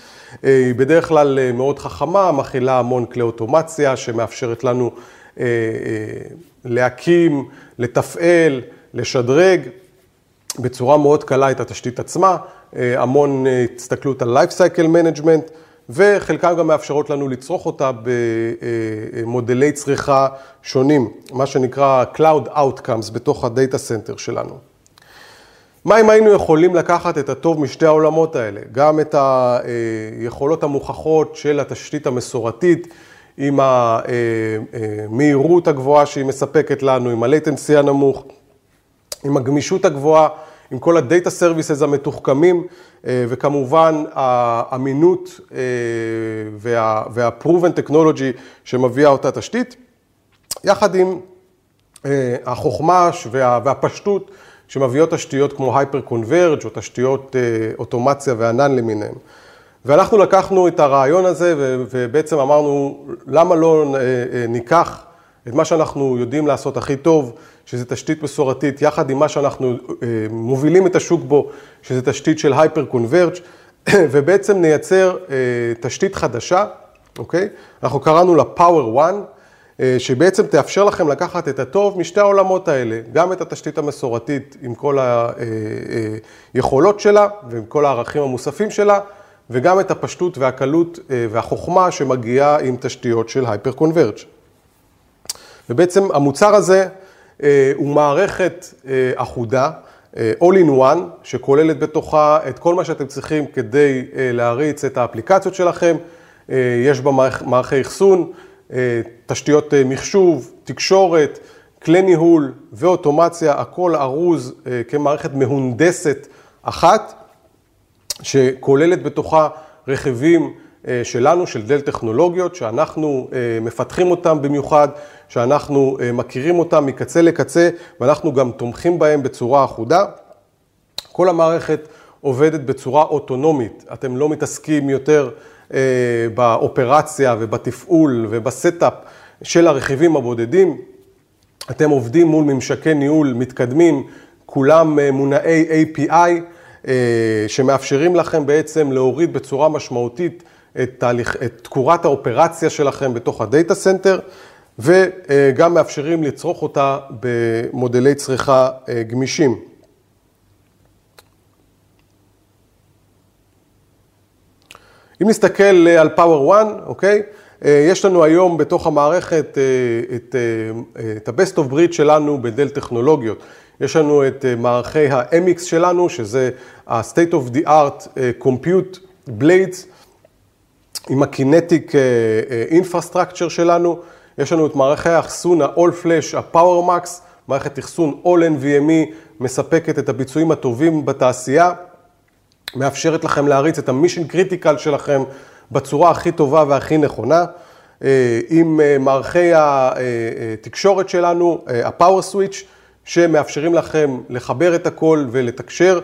היא בדרך כלל מאוד חכמה, מכילה המון כלי אוטומציה שמאפשרת לנו להקים, לתפעל, לשדרג בצורה מאוד קלה את התשתית עצמה, המון הסתכלות על Life Cycle Management, וחלקן גם מאפשרות לנו לצרוך אותה במודלי צריכה שונים, מה שנקרא Cloud Outcomes בתוך ה data center שלנו. מה אם היינו יכולים לקחת את הטוב משתי העולמות האלה, גם את היכולות המוכחות של התשתית המסורתית, עם המהירות הגבוהה שהיא מספקת לנו, עם ה-latency הנמוך, עם הגמישות הגבוהה, עם כל ה-data services המתוחכמים, וכמובן האמינות וה-proven technology שמביאה אותה תשתית, יחד עם החוכמה והפשטות שמביאות תשתיות כמו Hyper-Converge או תשתיות אוטומציה וענן למיניהם. ואנחנו לקחנו את הרעיון הזה ובעצם אמרנו, למה לא ניקח את מה שאנחנו יודעים לעשות הכי טוב, שזה תשתית מסורתית, יחד עם מה שאנחנו מובילים את השוק בו, שזה תשתית של Hyper-Converge, *coughs* ובעצם נייצר תשתית חדשה, אוקיי? אנחנו קראנו לה Power One, שבעצם תאפשר לכם לקחת את הטוב משתי העולמות האלה, גם את התשתית המסורתית עם כל היכולות שלה ועם כל הערכים המוספים שלה, וגם את הפשטות והקלות והחוכמה שמגיעה עם תשתיות של Hyper-Converge. ובעצם המוצר הזה הוא מערכת אחודה, All in One, שכוללת בתוכה את כל מה שאתם צריכים כדי להריץ את האפליקציות שלכם. יש בה מערכי אחסון, תשתיות מחשוב, תקשורת, כלי ניהול ואוטומציה, הכל ארוז כמערכת מהונדסת אחת, שכוללת בתוכה רכיבים שלנו, של דל טכנולוגיות, שאנחנו מפתחים אותם במיוחד, שאנחנו מכירים אותם מקצה לקצה, ואנחנו גם תומכים בהם בצורה אחודה. כל המערכת עובדת בצורה אוטונומית, אתם לא מתעסקים יותר באופרציה ובתפעול וב setup של הרכיבים הבודדים, אתם עובדים מול ממשקי ניהול מתקדמים, כולם מונעי API, שמאפשרים לכם בעצם להוריד בצורה משמעותית את, תהליך, את תקורת האופרציה שלכם בתוך ה data center, וגם מאפשרים לצרוך אותה במודלי צריכה גמישים. אם נסתכל על Power One, אוקיי? יש לנו היום בתוך המערכת את ה-Best of Breed שלנו בדל טכנולוגיות. יש לנו את מערכי ה-MX שלנו, שזה ה-State of the Art Compute Blades, עם ה-Kinetic Infrastructure שלנו. יש לנו את מערכי האחסון ה-All Flash, ה-Power Max, מערכת אחסון All NVMe, מספקת את הביצועים הטובים בתעשייה, מאפשרת לכם להריץ את ה-Mission Critical שלכם בצורה הכי טובה והכי נכונה. עם מערכי התקשורת שלנו, ה-Power Switch, שמאפשרים לכם לחבר את הכל ולתקשר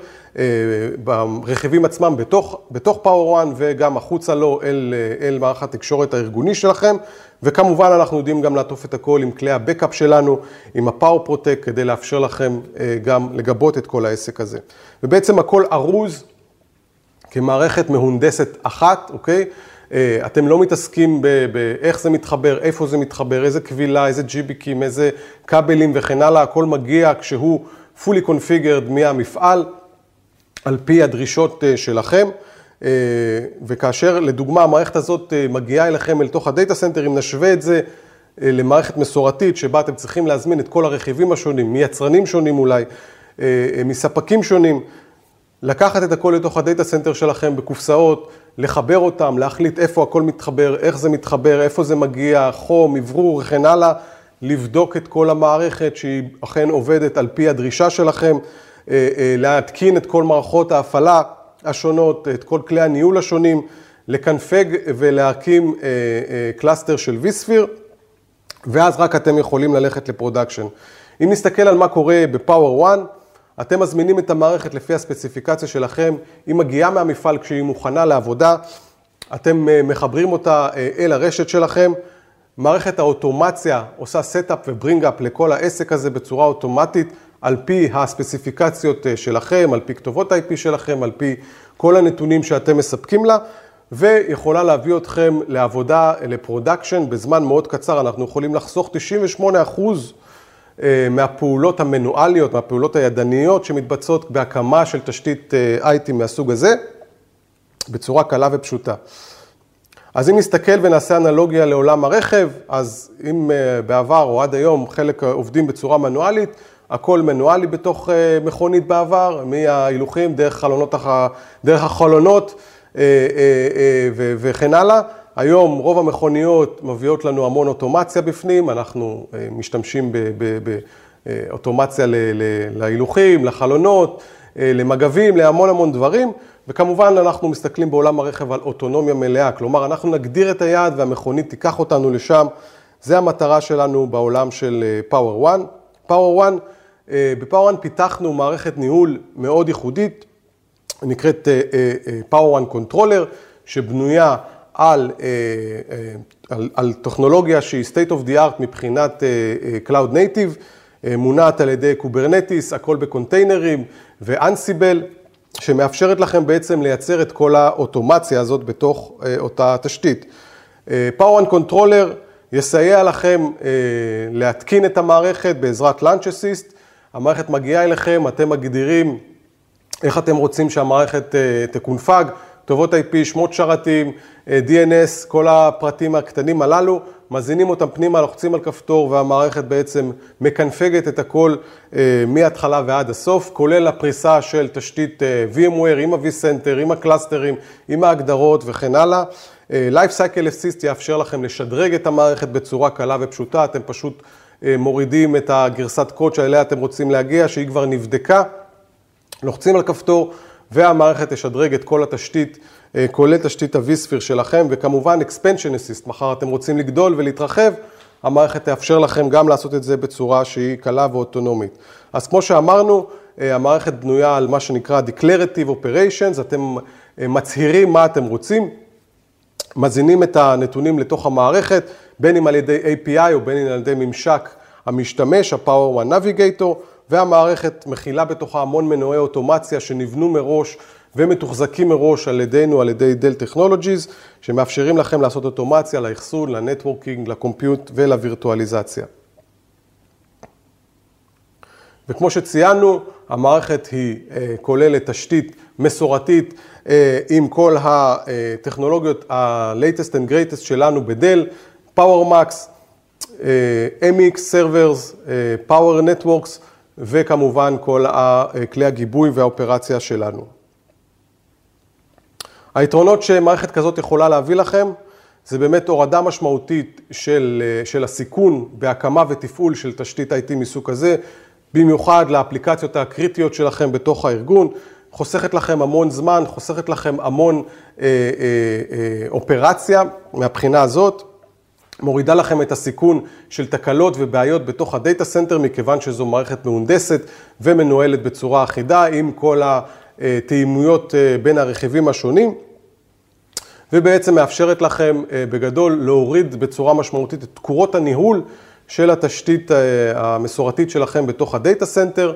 ברכיבים עצמם בתוך, בתוך Power One וגם החוצה לו אל, אל מערך התקשורת הארגוני שלכם. וכמובן אנחנו יודעים גם לעטוף את הכל עם כלי הבקאפ שלנו, עם ה-Power Protect, כדי לאפשר לכם גם לגבות את כל העסק הזה. ובעצם הכל ארוז כמערכת מהונדסת אחת, אוקיי? אתם לא מתעסקים באיך זה מתחבר, איפה זה מתחבר, איזה קבילה, איזה GBIC ים, איזה כבלים וכן הלאה, הכל מגיע כשהוא fully configured מהמפעל, על פי הדרישות שלכם. וכאשר לדוגמה המערכת הזאת מגיעה אליכם אל תוך ה data center, אם נשווה את זה למערכת מסורתית שבה אתם צריכים להזמין את כל הרכיבים השונים, מיצרנים שונים אולי, מספקים שונים, לקחת את הכל לתוך ה data center שלכם בקופסאות, לחבר אותם, להחליט איפה הכל מתחבר, איך זה מתחבר, איפה זה מגיע, חום, אוורור וכן הלאה, לבדוק את כל המערכת שהיא אכן עובדת על פי הדרישה שלכם, להתקין את כל מערכות ההפעלה השונות, את כל כלי הניהול השונים, לקנפג ולהקים cluster של vSphere, ואז רק אתם יכולים ללכת ל production. אם נסתכל על מה קורה ב Power One, אתם מזמינים את המערכת לפי הספציפיקציה שלכם, היא מגיעה מהמפעל כשהיא מוכנה לעבודה, אתם מחברים אותה אל הרשת שלכם, מערכת האוטומציה עושה setup ו bring-up לכל העסק הזה בצורה אוטומטית, על פי הספציפיקציות שלכם, על פי כתובות IP שלכם, על פי כל הנתונים שאתם מספקים לה, ויכולה להביא אתכם לעבודה, ל production, בזמן מאוד קצר, אנחנו יכולים לחסוך 98% מהפעולות המנואליות, מהפעולות הידניות שמתבצעות בהקמה של תשתית IT מהסוג הזה, בצורה קלה ופשוטה. אז אם נסתכל ונעשה אנלוגיה לעולם הרכב, אז אם בעבר או עד היום חלק עובדים בצורה מנואלית, הכל מנואלי בתוך מכונית בעבר, מההילוכים דרך, חלונות, דרך החלונות וכן הלאה. היום רוב המכוניות מביאות לנו המון אוטומציה בפנים, אנחנו משתמשים באוטומציה להילוכים, לחלונות, למגבים, להמון המון דברים, וכמובן אנחנו מסתכלים בעולם הרכב על אוטונומיה מלאה, כלומר אנחנו נגדיר את היעד והמכונית תיקח אותנו לשם, זה המטרה שלנו בעולם של Power One. Power One, ב Power One פיתחנו מערכת ניהול מאוד ייחודית, נקראת Power One Controller, שבנויה על, על, על טכנולוגיה שהיא state of the art מבחינת Cloud Native, מונעת על ידי Kubernetes, הכל בקונטיינרים ו Ansible, שמאפשרת לכם בעצם לייצר את כל האוטומציה הזאת בתוך אותה תשתית. Power One Controller יסייע לכם להתקין את המערכת בעזרת Launch Assist, המערכת מגיעה אליכם, אתם מגדירים איך אתם רוצים שהמערכת תקונפג, כתובות IP, שמות שרתים, DNS, כל הפרטים הקטנים הללו, מזינים אותם פנימה, לוחצים על כפתור והמערכת בעצם מקנפגת את הכל מההתחלה ועד הסוף, כולל הפריסה של תשתית VMware עם ה-vCenter, עם הקלאסטרים, עם ההגדרות וכן הלאה. Life Cycle Assist יאפשר לכם לשדרג את המערכת בצורה קלה ופשוטה, אתם פשוט מורידים את הגרסת קוד שאליה אתם רוצים להגיע, שהיא כבר נבדקה, לוחצים על כפתור והמערכת תשדרג את כל התשתית, כולל תשתית ה-vSphere שלכם, וכמובן Expansion Assist, מחר אתם רוצים לגדול ולהתרחב, המערכת תאפשר לכם גם לעשות את זה בצורה שהיא קלה ואוטונומית. אז כמו שאמרנו, המערכת בנויה על מה שנקרא Declarative Operations, אתם מצהירים מה אתם רוצים, מזינים את הנתונים לתוך המערכת, בין אם על ידי API או בין אם על ידי ממשק המשתמש, ה-Power One Navigator, והמערכת מכילה בתוכה המון מנועי אוטומציה שנבנו מראש ומתוחזקים מראש על ידינו, על ידי דל טכנולוגיז, שמאפשרים לכם לעשות אוטומציה לאחסון, לנטוורקינג, לקומפיוט ולווירטואליזציה. וכמו שציינו, המערכת היא כוללת תשתית מסורתית עם כל הטכנולוגיות ה-latest and greatest שלנו בדל, PowerMax, MX Servers, Power Networks, וכמובן כל כלי הגיבוי והאופרציה שלנו. היתרונות שמערכת כזאת יכולה להביא לכם, זה באמת הורדה משמעותית של, של הסיכון בהקמה ותפעול של תשתית IT מסוג כזה, במיוחד לאפליקציות הקריטיות שלכם בתוך הארגון, חוסכת לכם המון זמן, חוסכת לכם המון אה, אה, אה, אופרציה מהבחינה הזאת. מורידה לכם את הסיכון של תקלות ובעיות בתוך ה data center, מכיוון שזו מערכת מהונדסת ומנוהלת בצורה אחידה עם כל התאימויות בין הרכיבים השונים, ובעצם מאפשרת לכם בגדול להוריד בצורה משמעותית את תקורות הניהול של התשתית המסורתית שלכם בתוך ה data center,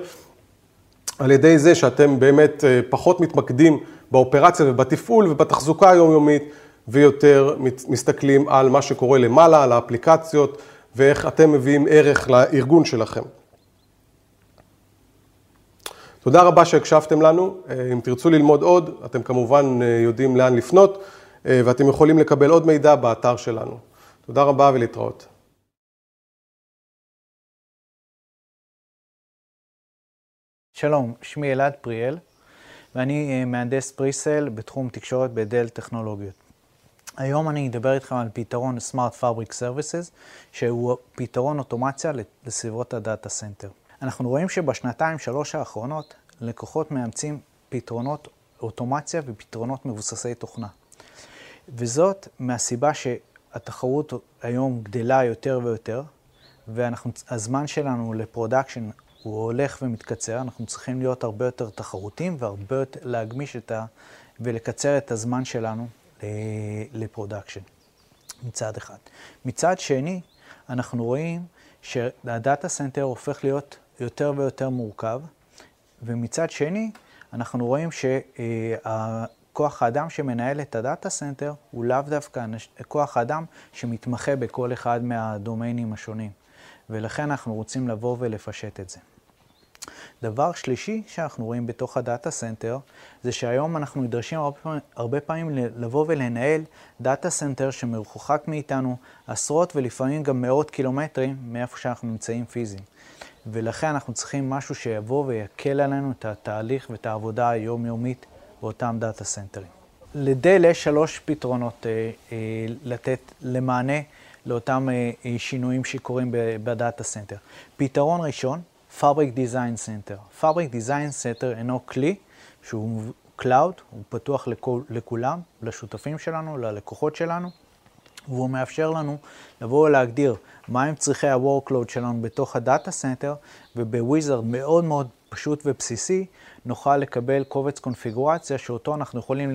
על ידי זה שאתם באמת פחות מתמקדים באופרציה ובתפעול ובתחזוקה היומיומית. ויותר מסתכלים על מה שקורה למעלה, על האפליקציות, ואיך אתם מביאים ערך לארגון שלכם. תודה רבה שהקשבתם לנו. אם תרצו ללמוד עוד, אתם כמובן יודעים לאן לפנות, ואתם יכולים לקבל עוד מידע באתר שלנו. תודה רבה ולהתראות. שלום, שמי אלעד פריאל, ואני מהנדס presale בתחום תקשורת בדל טכנולוגיות. היום אני אדבר איתכם על פתרון Smart Fabric Services, שהוא פתרון אוטומציה לסביבות ה data center. אנחנו רואים שבשנתיים, שלוש האחרונות, לקוחות מאמצים פתרונות אוטומציה ופתרונות מבוססי תוכנה. וזאת מהסיבה שהתחרות היום גדלה יותר ויותר, והזמן שלנו ל production הוא הולך ומתקצר, אנחנו צריכים להיות הרבה יותר תחרותיים והרבה יותר להגמיש את ה... ולקצר את הזמן שלנו ל production, מצד אחד. מצד שני, אנחנו רואים שה data center הופך להיות יותר ויותר מורכב, ומצד שני, אנחנו רואים שכוח האדם שמנהל את ה data center הוא לאו דווקא כוח האדם שמתמחה בכל אחד מהדומיינים השונים. ולכן אנחנו רוצים לבוא ולפשט את זה. דבר שלישי שאנחנו רואים בתוך ה data center, זה שהיום אנחנו נדרשים הרבה פעמים, לבוא ולנהל data center שמרוחק מאיתנו עשרות ולפעמים גם מאות קילומטרים מאיפה שאנחנו נמצאים פיזיים. ולכן אנחנו צריכים משהו שיבוא ויקל עלינו את התהליך ואת העבודה היומיומית באותם דאטה סנטרים. ל Dell יש שלוש פתרונות אה, אה, לתת למענה לאותם אה, אה שינויים שקורים ב data center. פתרון ראשון, Fabric Design Center. Fabric Design Center הינו כלי שהוא Cloud, הוא פתוח לכול, לכולם, לשותפים שלנו, ללקוחות שלנו, והוא מאפשר לנו לבוא ולהגדיר מהם צרכי ה-workload שלנו בתוך ה data center, וב wizard מאוד מאוד פשוט ובסיסי, נוכל לקבל קובץ קונפיגורציה שאותו אנחנו יכולים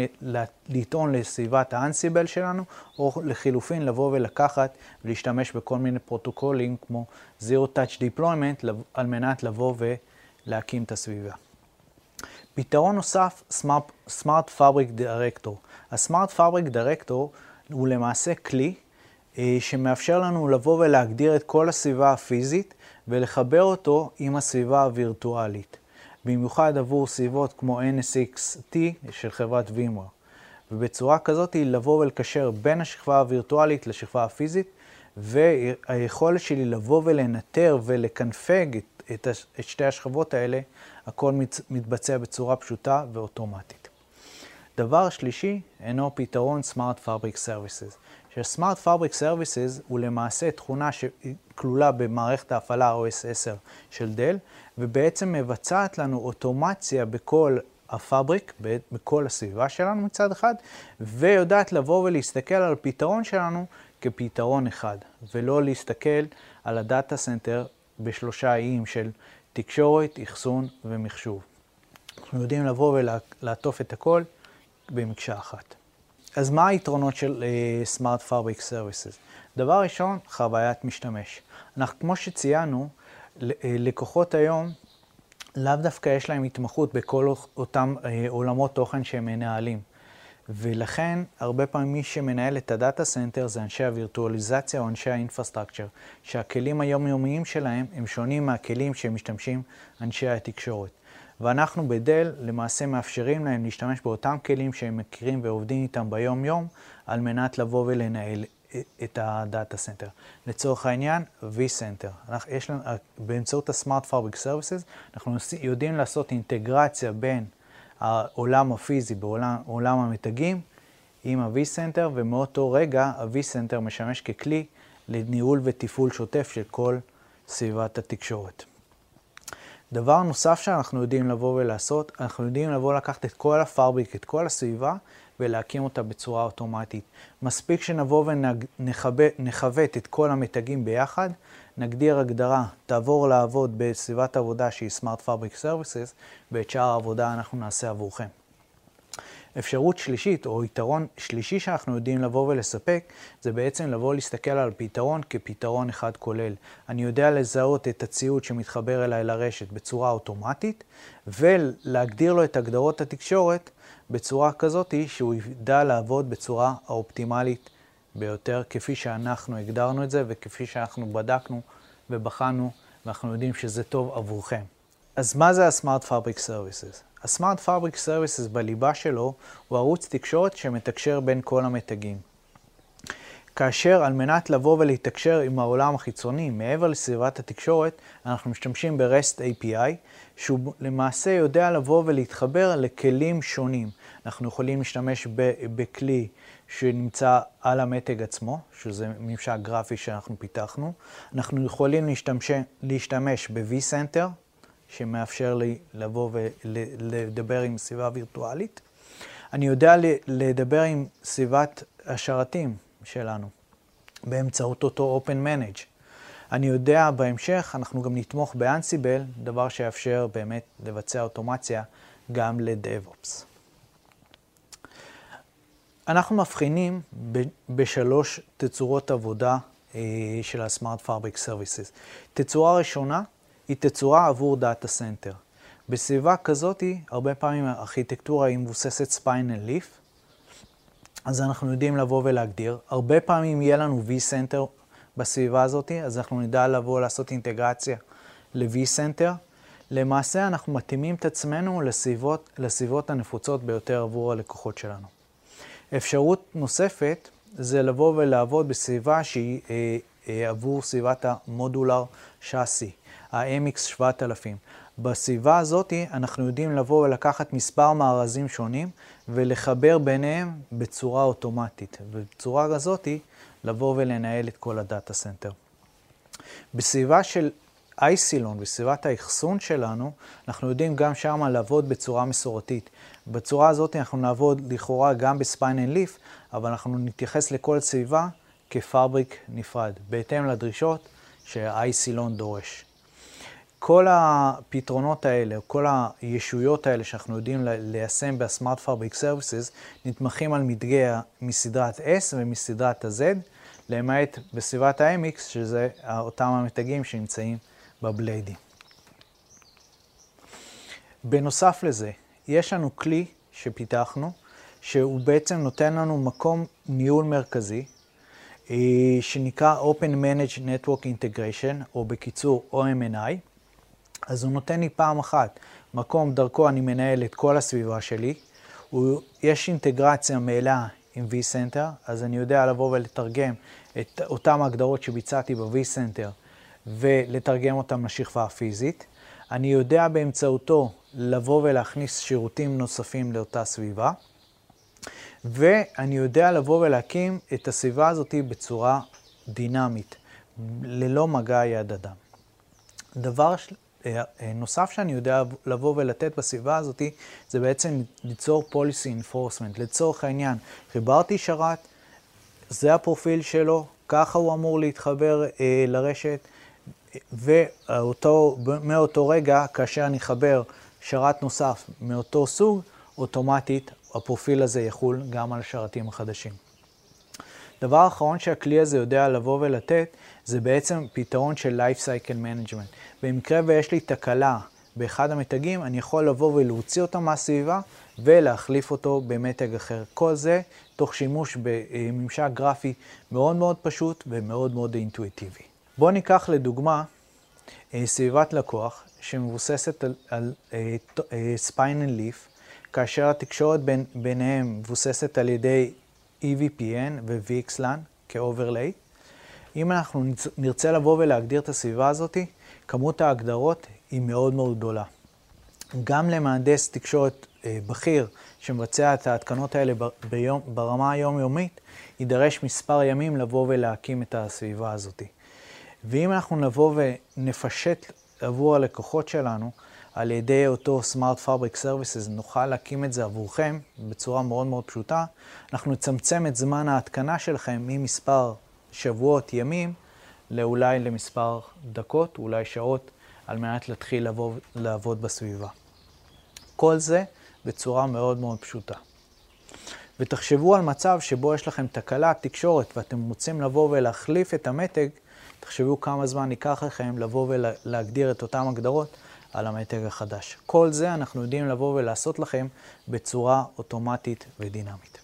לטעון לסביבת ה Ansible שלנו, או לחילופין לבוא ולקחת ולהשתמש בכל מיני פרוטוקולים כמו Zero Touch Deployment על מנת לבוא ולהקים את הסביבה. פתרון נוסף, Smart, Smart Fabric Director. ה-Smart Fabric Director הוא למעשה כלי אה, שמאפשר לנו לבוא ולהגדיר את כל הסביבה הפיזית ולחבר אותו עם הסביבה הווירטואלית. במיוחד עבור סביבות כמו NSXT של חברת VMware. ובצורה כזאת לבוא ולקשר בין השכבה הווירטואלית לשכבה הפיזית, והיכולת שלי לבוא ולנטר ולקנפג את, את, את שתי השכבות האלה, הכל מת, מתבצע בצורה פשוטה ואוטומטית. דבר שלישי אינו פתרון Smart Fabric Services. ש-Smart Fabric Services הוא למעשה תכונה שכלולה במערכת ההפעלה OS 10 של דל, ובעצם מבצעת לנו אוטומציה בכל הפאבריק, בכל הסביבה שלנו מצד אחד, ויודעת לבוא ולהסתכל על הפתרון שלנו כפתרון אחד, ולא להסתכל על ה data center בשלושה איים של תקשורת, אחסון ומחשוב. אנחנו יודעים לבוא ולעטוף את הכל במקשה אחת. אז מה היתרונות של אה, Smart Fabric Services? דבר ראשון, חוויית משתמש. אנחנו, כמו שציינו, אה, לקוחות היום, לאו דווקא יש להם התמחות בכל אותם אה, עולמות תוכן שהם מנהלים. ולכן, הרבה פעמים מי שמנהל את ה data center זה אנשי הווירטואליזציה או אנשי ה infrastructure, שהכלים היומיומיים שלהם הם שונים מהכלים שמשתמשים אנשי התקשורת. ואנחנו ב Dell למעשה מאפשרים להם להשתמש באותם כלים שהם מכירים ועובדים איתם ביום-יום, על מנת לבוא ולנהל את ה data center. לצורך העניין, vCenter. באמצעות ה-Smart Fabric Services, אנחנו יודעים לעשות אינטגרציה בין העולם הפיזי בעולם המתגים עם ה-vCenter, ומאותו רגע ה-vCenter משמש ככלי לניהול ותפעול שוטף של כל סביבת התקשורת. דבר נוסף שאנחנו יודעים לבוא ולעשות, אנחנו יודעים לבוא לקחת את כל הפאבריק, את כל הסביבה, ולהקים אותה בצורה אוטומטית. מספיק שנבוא ונחווט את כל המתגים ביחד, נגדיר הגדרה, תעבור לעבוד בסביבת עבודה שהיא Smart Fabric Services, ואת שאר העבודה אנחנו נעשה עבורכם. אפשרות שלישית, או יתרון שלישי שאנחנו יודעים לבוא ולספק, זה בעצם לבוא להסתכל על פתרון כפתרון אחד כולל. אני יודע לזהות את הציוד שמתחבר אליי לרשת בצורה אוטומטית, ולהגדיר לו את הגדרות התקשורת בצורה כזאת שהוא ידע לעבוד בצורה האופטימלית ביותר, כפי שאנחנו הגדרנו את זה וכפי שאנחנו בדקנו ובחנו, ואנחנו יודעים שזה טוב עבורכם. אז מה זה ה-Smart Fabric Services? ה-Smart Fabric Services בליבה שלו הוא ערוץ תקשורת שמתקשר בין כל המתגים. כאשר על מנת לבוא ולהתקשר עם העולם החיצוני מעבר לסביבת התקשורת, אנחנו משתמשים ב-REST API, שהוא למעשה יודע לבוא ולהתחבר לכלים שונים. אנחנו יכולים להשתמש בכלי שנמצא על המתג עצמו, שזה ממשק גרפי שאנחנו פיתחנו. אנחנו יכולים להשתמש, להשתמש ב-vCenter, שמאפשר לי לבוא ולדבר עם סביבה וירטואלית. אני יודע לדבר עם סביבת השרתים שלנו באמצעות אותו Open Manage. אני יודע בהמשך, אנחנו גם נתמוך באנסיבל, דבר שיאפשר באמת לבצע אוטומציה גם ל-DevOps. אנחנו מבחינים בשלוש תצורות עבודה אה, של ה-Smart Fabric Services. תצורה ראשונה היא תצורה עבור data center. בסביבה כזאת, הרבה פעמים הארכיטקטורה היא מבוססת spine and leaf, אז אנחנו יודעים לבוא ולהגדיר. הרבה פעמים יהיה לנו vCenter בסביבה הזאת, אז אנחנו נדע לבוא לעשות אינטגרציה ל-vCenter. למעשה אנחנו מתאימים את עצמנו לסביבות, לסביבות הנפוצות ביותר עבור הלקוחות שלנו. אפשרות נוספת זה לבוא ולעבוד בסביבה שהיא אה, אה, עבור סביבת ה modular chassis, ה-MX 7000. בסביבה הזאת אנחנו יודעים לבוא ולקחת מספר מארזים שונים ולחבר ביניהם בצורה אוטומטית, ובצורה הזאת לבוא ולנהל את כל ה data center. בסביבה של Isilon, בסביבת האחסון שלנו, אנחנו יודעים גם שם לעבוד בצורה מסורתית. בצורה הזאת אנחנו נעבוד לכאורה גם ב spine and leaf, אבל אנחנו נתייחס לכל סביבה כ fabric נפרד, בהתאם לדרישות שה Isilon דורש. כל הפתרונות האלה, כל הישויות האלה שאנחנו יודעים ליישם ב Smart Fabric Services, נתמכים על מתגים מסדרת S ומסדרת ה-Z, למעט בסביבת ה-MX, שזה אותם המתגים שנמצאים בבליידים. בנוסף לזה, יש לנו כלי שפיתחנו, שהוא בעצם נותן לנו מקום ניהול מרכזי, אה, שנקרא Open Managed Network Integration, או בקיצור OMNI. אז הוא נותן לי פעם אחת מקום דרכו אני מנהל את כל הסביבה שלי. הוא, יש אינטגרציה מלאה עם vCenter, אז אני יודע לבוא ולתרגם את אותן הגדרות שביצעתי ב-vCenter ולתרגם אותן לשכבה הפיזית. אני יודע באמצעותו לבוא ולהכניס שירותים נוספים לאותה סביבה, ואני יודע לבוא ולהקים את הסביבה הזאת בצורה דינמית, ללא מגע יד אדם. דבר נוסף שאני יודע לבוא ולתת בסביבה הזאת, זה בעצם ליצור policy enforcement. לצורך העניין, חיברתי שרת, זה הפרופיל שלו, ככה הוא אמור להתחבר אה, לרשת, ומאותו רגע, כאשר אני אחבר שרת נוסף מאותו סוג, אוטומטית הפרופיל הזה יחול גם על השרתים החדשים. דבר אחרון שהכלי הזה יודע לבוא ולתת, זה בעצם פתרון של Life Cycle Management. במקרה ויש לי תקלה באחד המתגים, אני יכול לבוא ולהוציא אותו מהסביבה ולהחליף אותו במתג אחר. כל זה תוך שימוש בממשק גרפי מאוד מאוד פשוט ומאוד מאוד אינטואיטיבי. בואו ניקח לדוגמה אה, סביבת לקוח שמבוססת על, על spine and leaf, כאשר התקשורת בין, ביניהם מבוססת על ידי EVPN ו-VXLAN כ overlay. אם אנחנו נרצה לבוא ולהגדיר את הסביבה הזאת, כמות ההגדרות היא מאוד מאוד גדולה. גם למהנדס תקשורת אה, בכיר שמבצע את ההתקנות האלה ביום, ברמה היומיומית, יידרש מספר ימים לבוא ולהקים את הסביבה הזאת. ואם אנחנו נבוא ונפשט עבור הלקוחות שלנו, על ידי אותו Smart Fabric Services, נוכל להקים את זה עבורכם בצורה מאוד מאוד פשוטה. אנחנו נצמצם את זמן ההתקנה שלכם ממספר שבועות, ימים, לאולי למספר דקות, אולי שעות, על מנת להתחיל לבוא, לעבוד בסביבה. כל זה בצורה מאוד מאוד פשוטה. ותחשבו על מצב שבו יש לכם תקלת תקשורת ואתם רוצים לבוא ולהחליף את המתג, תחשבו כמה זמן ייקח לכם לבוא ולהגדיר את אותן הגדרות על המתג החדש. כל זה אנחנו יודעים לבוא ולעשות לכם בצורה אוטומטית ודינמית.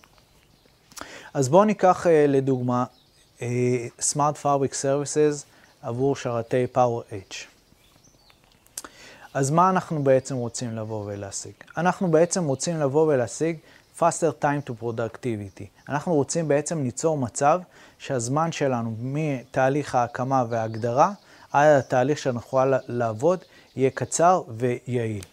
אז בואו ניקח uh, לדוגמה Smart Fabric Services עבור שרתי Power H. אז מה אנחנו בעצם רוצים לבוא ולהשיג? אנחנו בעצם רוצים לבוא ולהשיג faster time to productivity. אנחנו רוצים בעצם ליצור מצב שהזמן שלנו מתהליך ההקמה וההגדרה עד התהליך שנוכל לעבוד יהיה קצר ויעיל.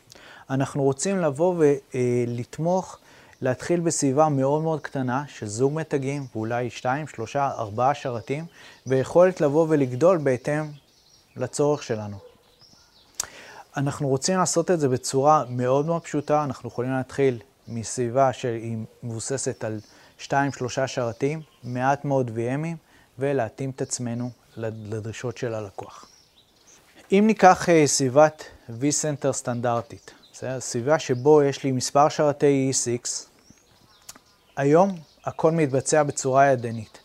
אנחנו רוצים לבוא ולתמוך, להתחיל בסביבה מאוד מאוד קטנה של זוג מתגים, ואולי 2, 3, 4 שרתים, ויכולת לבוא ולגדול בהתאם לצורך שלנו. אנחנו רוצים לעשות את זה בצורה מאוד מאוד פשוטה, אנחנו יכולים להתחיל מסביבה שהיא מבוססת על 2-3 שרתים, מעט מאוד VMים, ולהתאים את עצמנו לדרישות של הלקוח. אם ניקח uh, סביבת vCenter סטנדרטית, בסדר? סביבה שבו יש לי מספר שרתי E6, היום הכל מתבצע בצורה ידנית.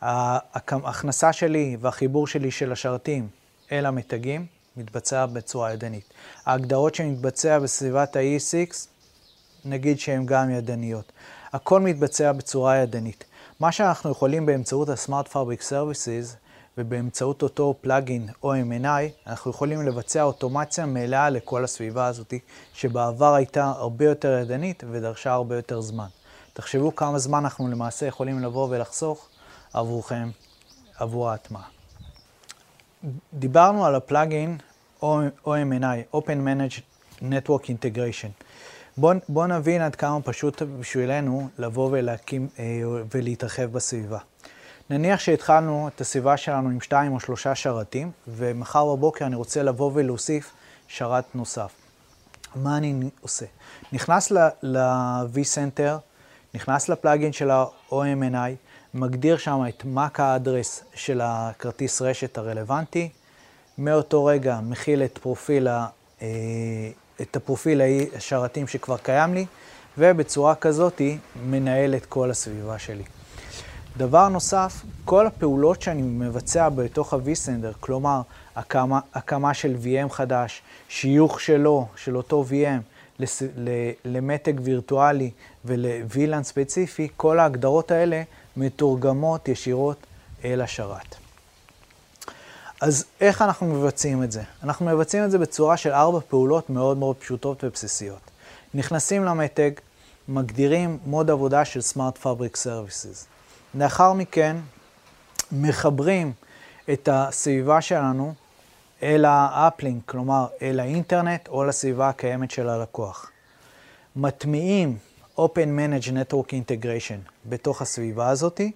ההכנסה שלי והחיבור שלי של השרתים אל המתגים מתבצע בצורה ידנית. ההגדרות שמתבצע בסביבת ה-E6, נגיד שהן גם ידניות. הכל מתבצע בצורה ידנית. מה שאנחנו יכולים באמצעות ה-Smart Fabric Services ובאמצעות אותו פלאגין או M&I, אנחנו יכולים לבצע אוטומציה מלאה לכל הסביבה הזאת, שבעבר הייתה הרבה יותר ידנית ודרשה הרבה יותר זמן. תחשבו כמה זמן אנחנו למעשה יכולים לבוא ולחסוך עבורכם, עבור ההטמעה. דיברנו על הפלאגין OMNI, Open Managed Network Integration. בואו בוא נבין עד כמה פשוט בשבילנו לבוא ולהקים אה, ולהתרחב בסביבה. נניח שהתחלנו את הסביבה שלנו עם שתיים או שלושה שרתים, ומחר בבוקר אני רוצה לבוא ולהוסיף שרת נוסף. מה אני עושה? נכנס ל-vCenter, נכנס לפלאגין של ה-OMNI, מגדיר שם את MAC האדרס של הכרטיס רשת הרלוונטי, מאותו רגע מכיל את פרופיל, ה, אה, את הפרופיל השרתים שכבר קיים לי, ובצורה כזאת מנהל את כל הסביבה שלי. דבר נוסף, כל הפעולות שאני מבצע בתוך ה-vSender, כלומר הקמה, הקמה של VM חדש, שיוך שלו, של אותו VM, לס, למתג וירטואלי ול-VLAN ספציפי, כל ההגדרות האלה מתורגמות ישירות אל השרת. אז איך אנחנו מבצעים את זה? אנחנו מבצעים את זה בצורה של ארבע פעולות מאוד מאוד פשוטות ובסיסיות. נכנסים למתג, מגדירים מוד עבודה של Smart Fabric Services. לאחר מכן מחברים את הסביבה שלנו אל האפלינק, כלומר אל האינטרנט או לסביבה הקיימת של הלקוח. מטמיעים Open Manage Network Integration בתוך הסביבה הזאתי,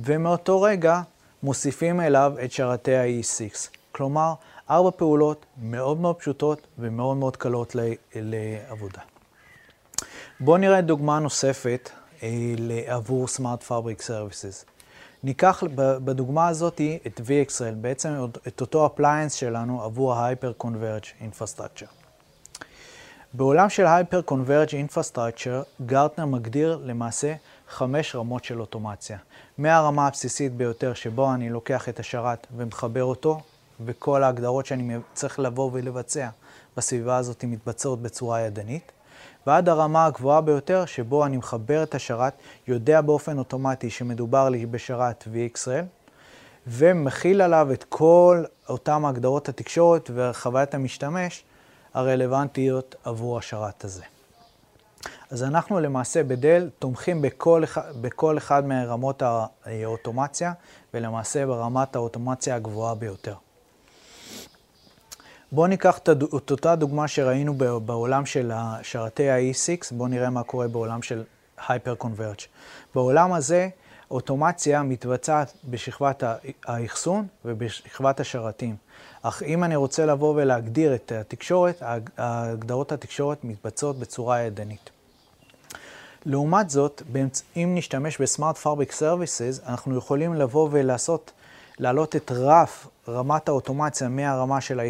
ומאותו רגע מוסיפים אליו את שרתי ה-E6. כלומר, ארבע פעולות מאוד מאוד פשוטות ומאוד מאוד קלות לעבודה. בואו נראה דוגמה נוספת אה, עבור Smart Fabric Services. ניקח בדוגמה הזאת את VXL, בעצם את אותו אפליינס שלנו עבור ה-Hyper Converge Infrastructure. בעולם של Hyper Converge Infrastructure, גרטנר מגדיר למעשה חמש רמות של אוטומציה. מהרמה הבסיסית ביותר שבו אני לוקח את השרת ומחבר אותו, וכל ההגדרות שאני צריך לבוא ולבצע בסביבה הזאת מתבצעות בצורה ידנית. ועד הרמה הגבוהה ביותר, שבו אני מחבר את השרת, יודע באופן אוטומטי שמדובר לי בשרת VXL, ומכיל עליו את כל אותם הגדרות התקשורת וחוויית המשתמש הרלוונטיות עבור השרת הזה. אז אנחנו למעשה בדל תומכים בכל, בכל אחד מרמות האוטומציה, ולמעשה ברמת האוטומציה הגבוהה ביותר. בואו ניקח את אותה דוגמה שראינו בעולם של שרתי ה-E6, בואו נראה מה קורה בעולם של Hyper Converge. בעולם הזה, אוטומציה מתבצעת בשכבת האחסון ובשכבת השרתים. אך אם אני רוצה לבוא ולהגדיר את התקשורת, הגדרות התקשורת מתבצעות בצורה ידנית. לעומת זאת, אם נשתמש בסמארט פארביק סרוויסס, אנחנו יכולים לבוא ולעשות, להעלות את רף רמת האוטומציה מהרמה של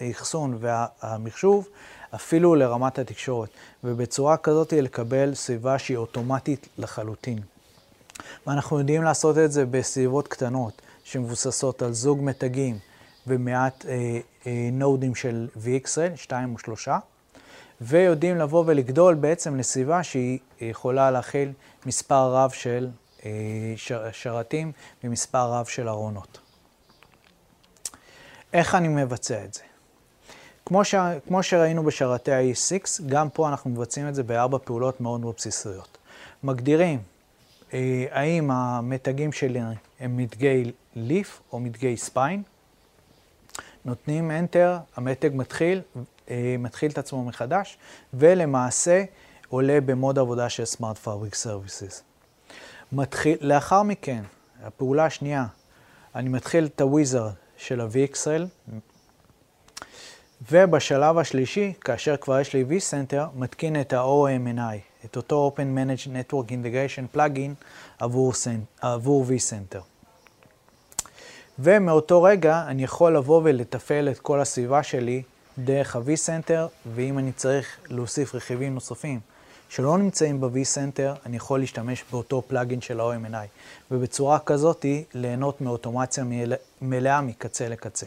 האחסון והמחשוב, אפילו לרמת התקשורת, ובצורה כזאת לקבל סביבה שהיא אוטומטית לחלוטין. ואנחנו יודעים לעשות את זה בסביבות קטנות, שמבוססות על זוג מתגים ומעט אה, אה, נודים של VXL, שתיים או שלושה. ויודעים לבוא ולגדול בעצם לסביבה שהיא יכולה להכיל מספר רב של שרתים ומספר רב של ארונות. איך אני מבצע את זה? כמו, ש... כמו שראינו בשרתי ה-E6, גם פה אנחנו מבצעים את זה בארבע פעולות מאוד מאוד בסיסיות. מגדירים אה, האם המתגים שלי הם מדגי ליף או מדגי ספיין, נותנים Enter, המתג מתחיל אה, מתחיל את עצמו מחדש, ולמעשה עולה במוד עבודה של Smart Fabric Services. מתחיל, לאחר מכן, הפעולה השנייה, אני מתחיל את הוויזרד של ה-VXL, ובשלב השלישי, כאשר כבר יש לי vCenter, מתקין את ה-OMNI, את אותו Open Managed Network Integration Plugin עבור, עבור vCenter. ומאותו רגע אני יכול לבוא ולתפעל את כל הסביבה שלי דרך ה-vCenter, ואם אני צריך להוסיף רכיבים נוספים שלא נמצאים ב-vCenter, אני יכול להשתמש באותו plugin של ה-OMNI, ובצורה כזאת ליהנות מאוטומציה מלאה מקצה לקצה.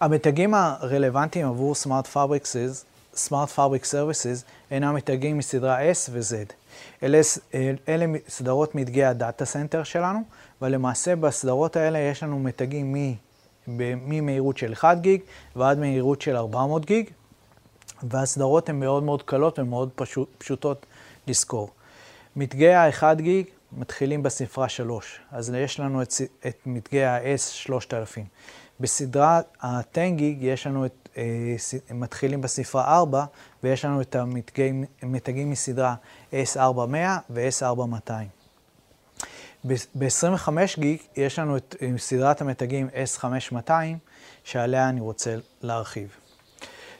המתגים הרלוונטיים עבור Smart Fabrics, Smart Fabric Services הינם מתגים מסדרה S ו-Z. אלה, אלה סדרות מתגי ה data center שלנו, ולמעשה בסדרות האלה יש לנו מתגים ממהירות של 1 גיג ועד מהירות של 400 גיג, והסדרות הן מאוד מאוד קלות ומאוד פשוט, פשוטות לזכור. מתגי ה-1 גיג מתחילים בספרה 3, אז יש לנו את, את מתגי ה-S3000. בסדרה ה-10 גיג יש לנו את, אה, מתחילים בספרה 4, ויש לנו את המתגים מסדרה S4100 ו-S4200. ב-25 גיג יש לנו את סדרת המתגים S5200, שעליה אני רוצה להרחיב.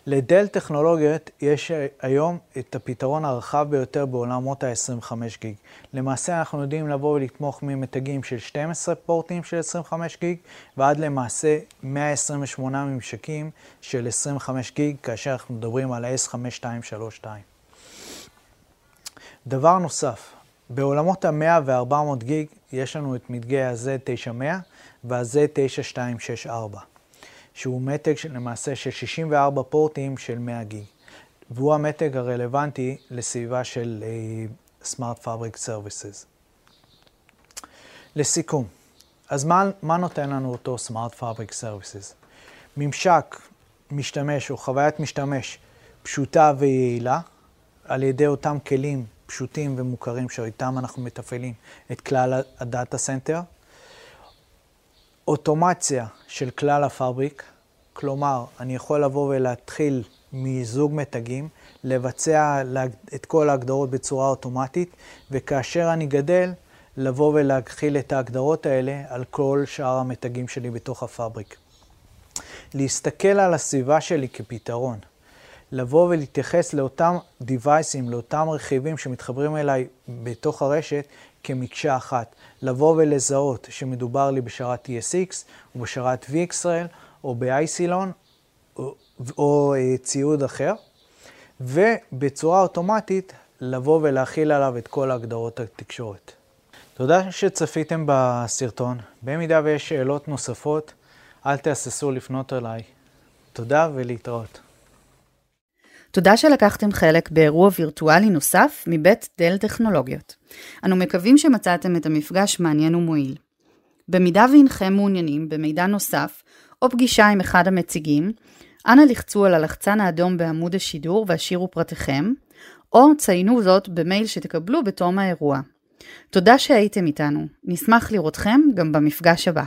לדל טכנולוגיות יש היום את הפתרון הרחב ביותר בעולמות ה-25 גיג. למעשה אנחנו יודעים לבוא ולתמוך ממתגים של 12 פורטים של 25 גיג ועד למעשה 128 ממשקים של 25 גיג כאשר אנחנו מדברים על ה-S5232. דבר נוסף, בעולמות ה-100 ו-400 גיג יש לנו את מדגי ה-Z900 וה-Z9264. שהוא מתג למעשה של 64 פורטים של 100 גיג, והוא המתג הרלוונטי לסביבה של uh, Smart Fabric Services. לסיכום, אז מה, מה נותן לנו אותו Smart Fabric Services? ממשק משתמש או חוויית משתמש פשוטה ויעילה, על ידי אותם כלים פשוטים ומוכרים שאיתם אנחנו מתפעלים את כלל ה data center. אוטומציה של כלל ה fabric, כלומר, אני יכול לבוא ולהתחיל מזוג מתגים, לבצע את כל ההגדרות בצורה אוטומטית, וכאשר אני גדל, לבוא ולהחיל את ההגדרות האלה על כל שאר המתגים שלי בתוך ה fabric. להסתכל על הסביבה שלי כפתרון, לבוא ולהתייחס לאותם דיווייסים, לאותם רכיבים שמתחברים אליי בתוך הרשת כמקשה אחת. לבוא ולזהות שמדובר לי בשרת TSX ובשרת VXRL או באייסילון או, או אה, ציוד אחר, ובצורה אוטומטית לבוא ולהכיל עליו את כל הגדרות התקשורת. תודה שצפיתם בסרטון. במידה ויש שאלות נוספות, אל תהססו לפנות אליי. תודה ולהתראות. תודה שלקחתם חלק באירוע וירטואלי נוסף מבית דל טכנולוגיות. אנו מקווים שמצאתם את המפגש מעניין ומועיל. במידה והנכם מעוניינים במידע נוסף או פגישה עם אחד המציגים, אנא לחצו על הלחצן האדום בעמוד השידור והשאירו פרטיכם, או ציינו זאת במייל שתקבלו בתום האירוע. תודה שהייתם איתנו, נשמח לראותכם גם במפגש הבא.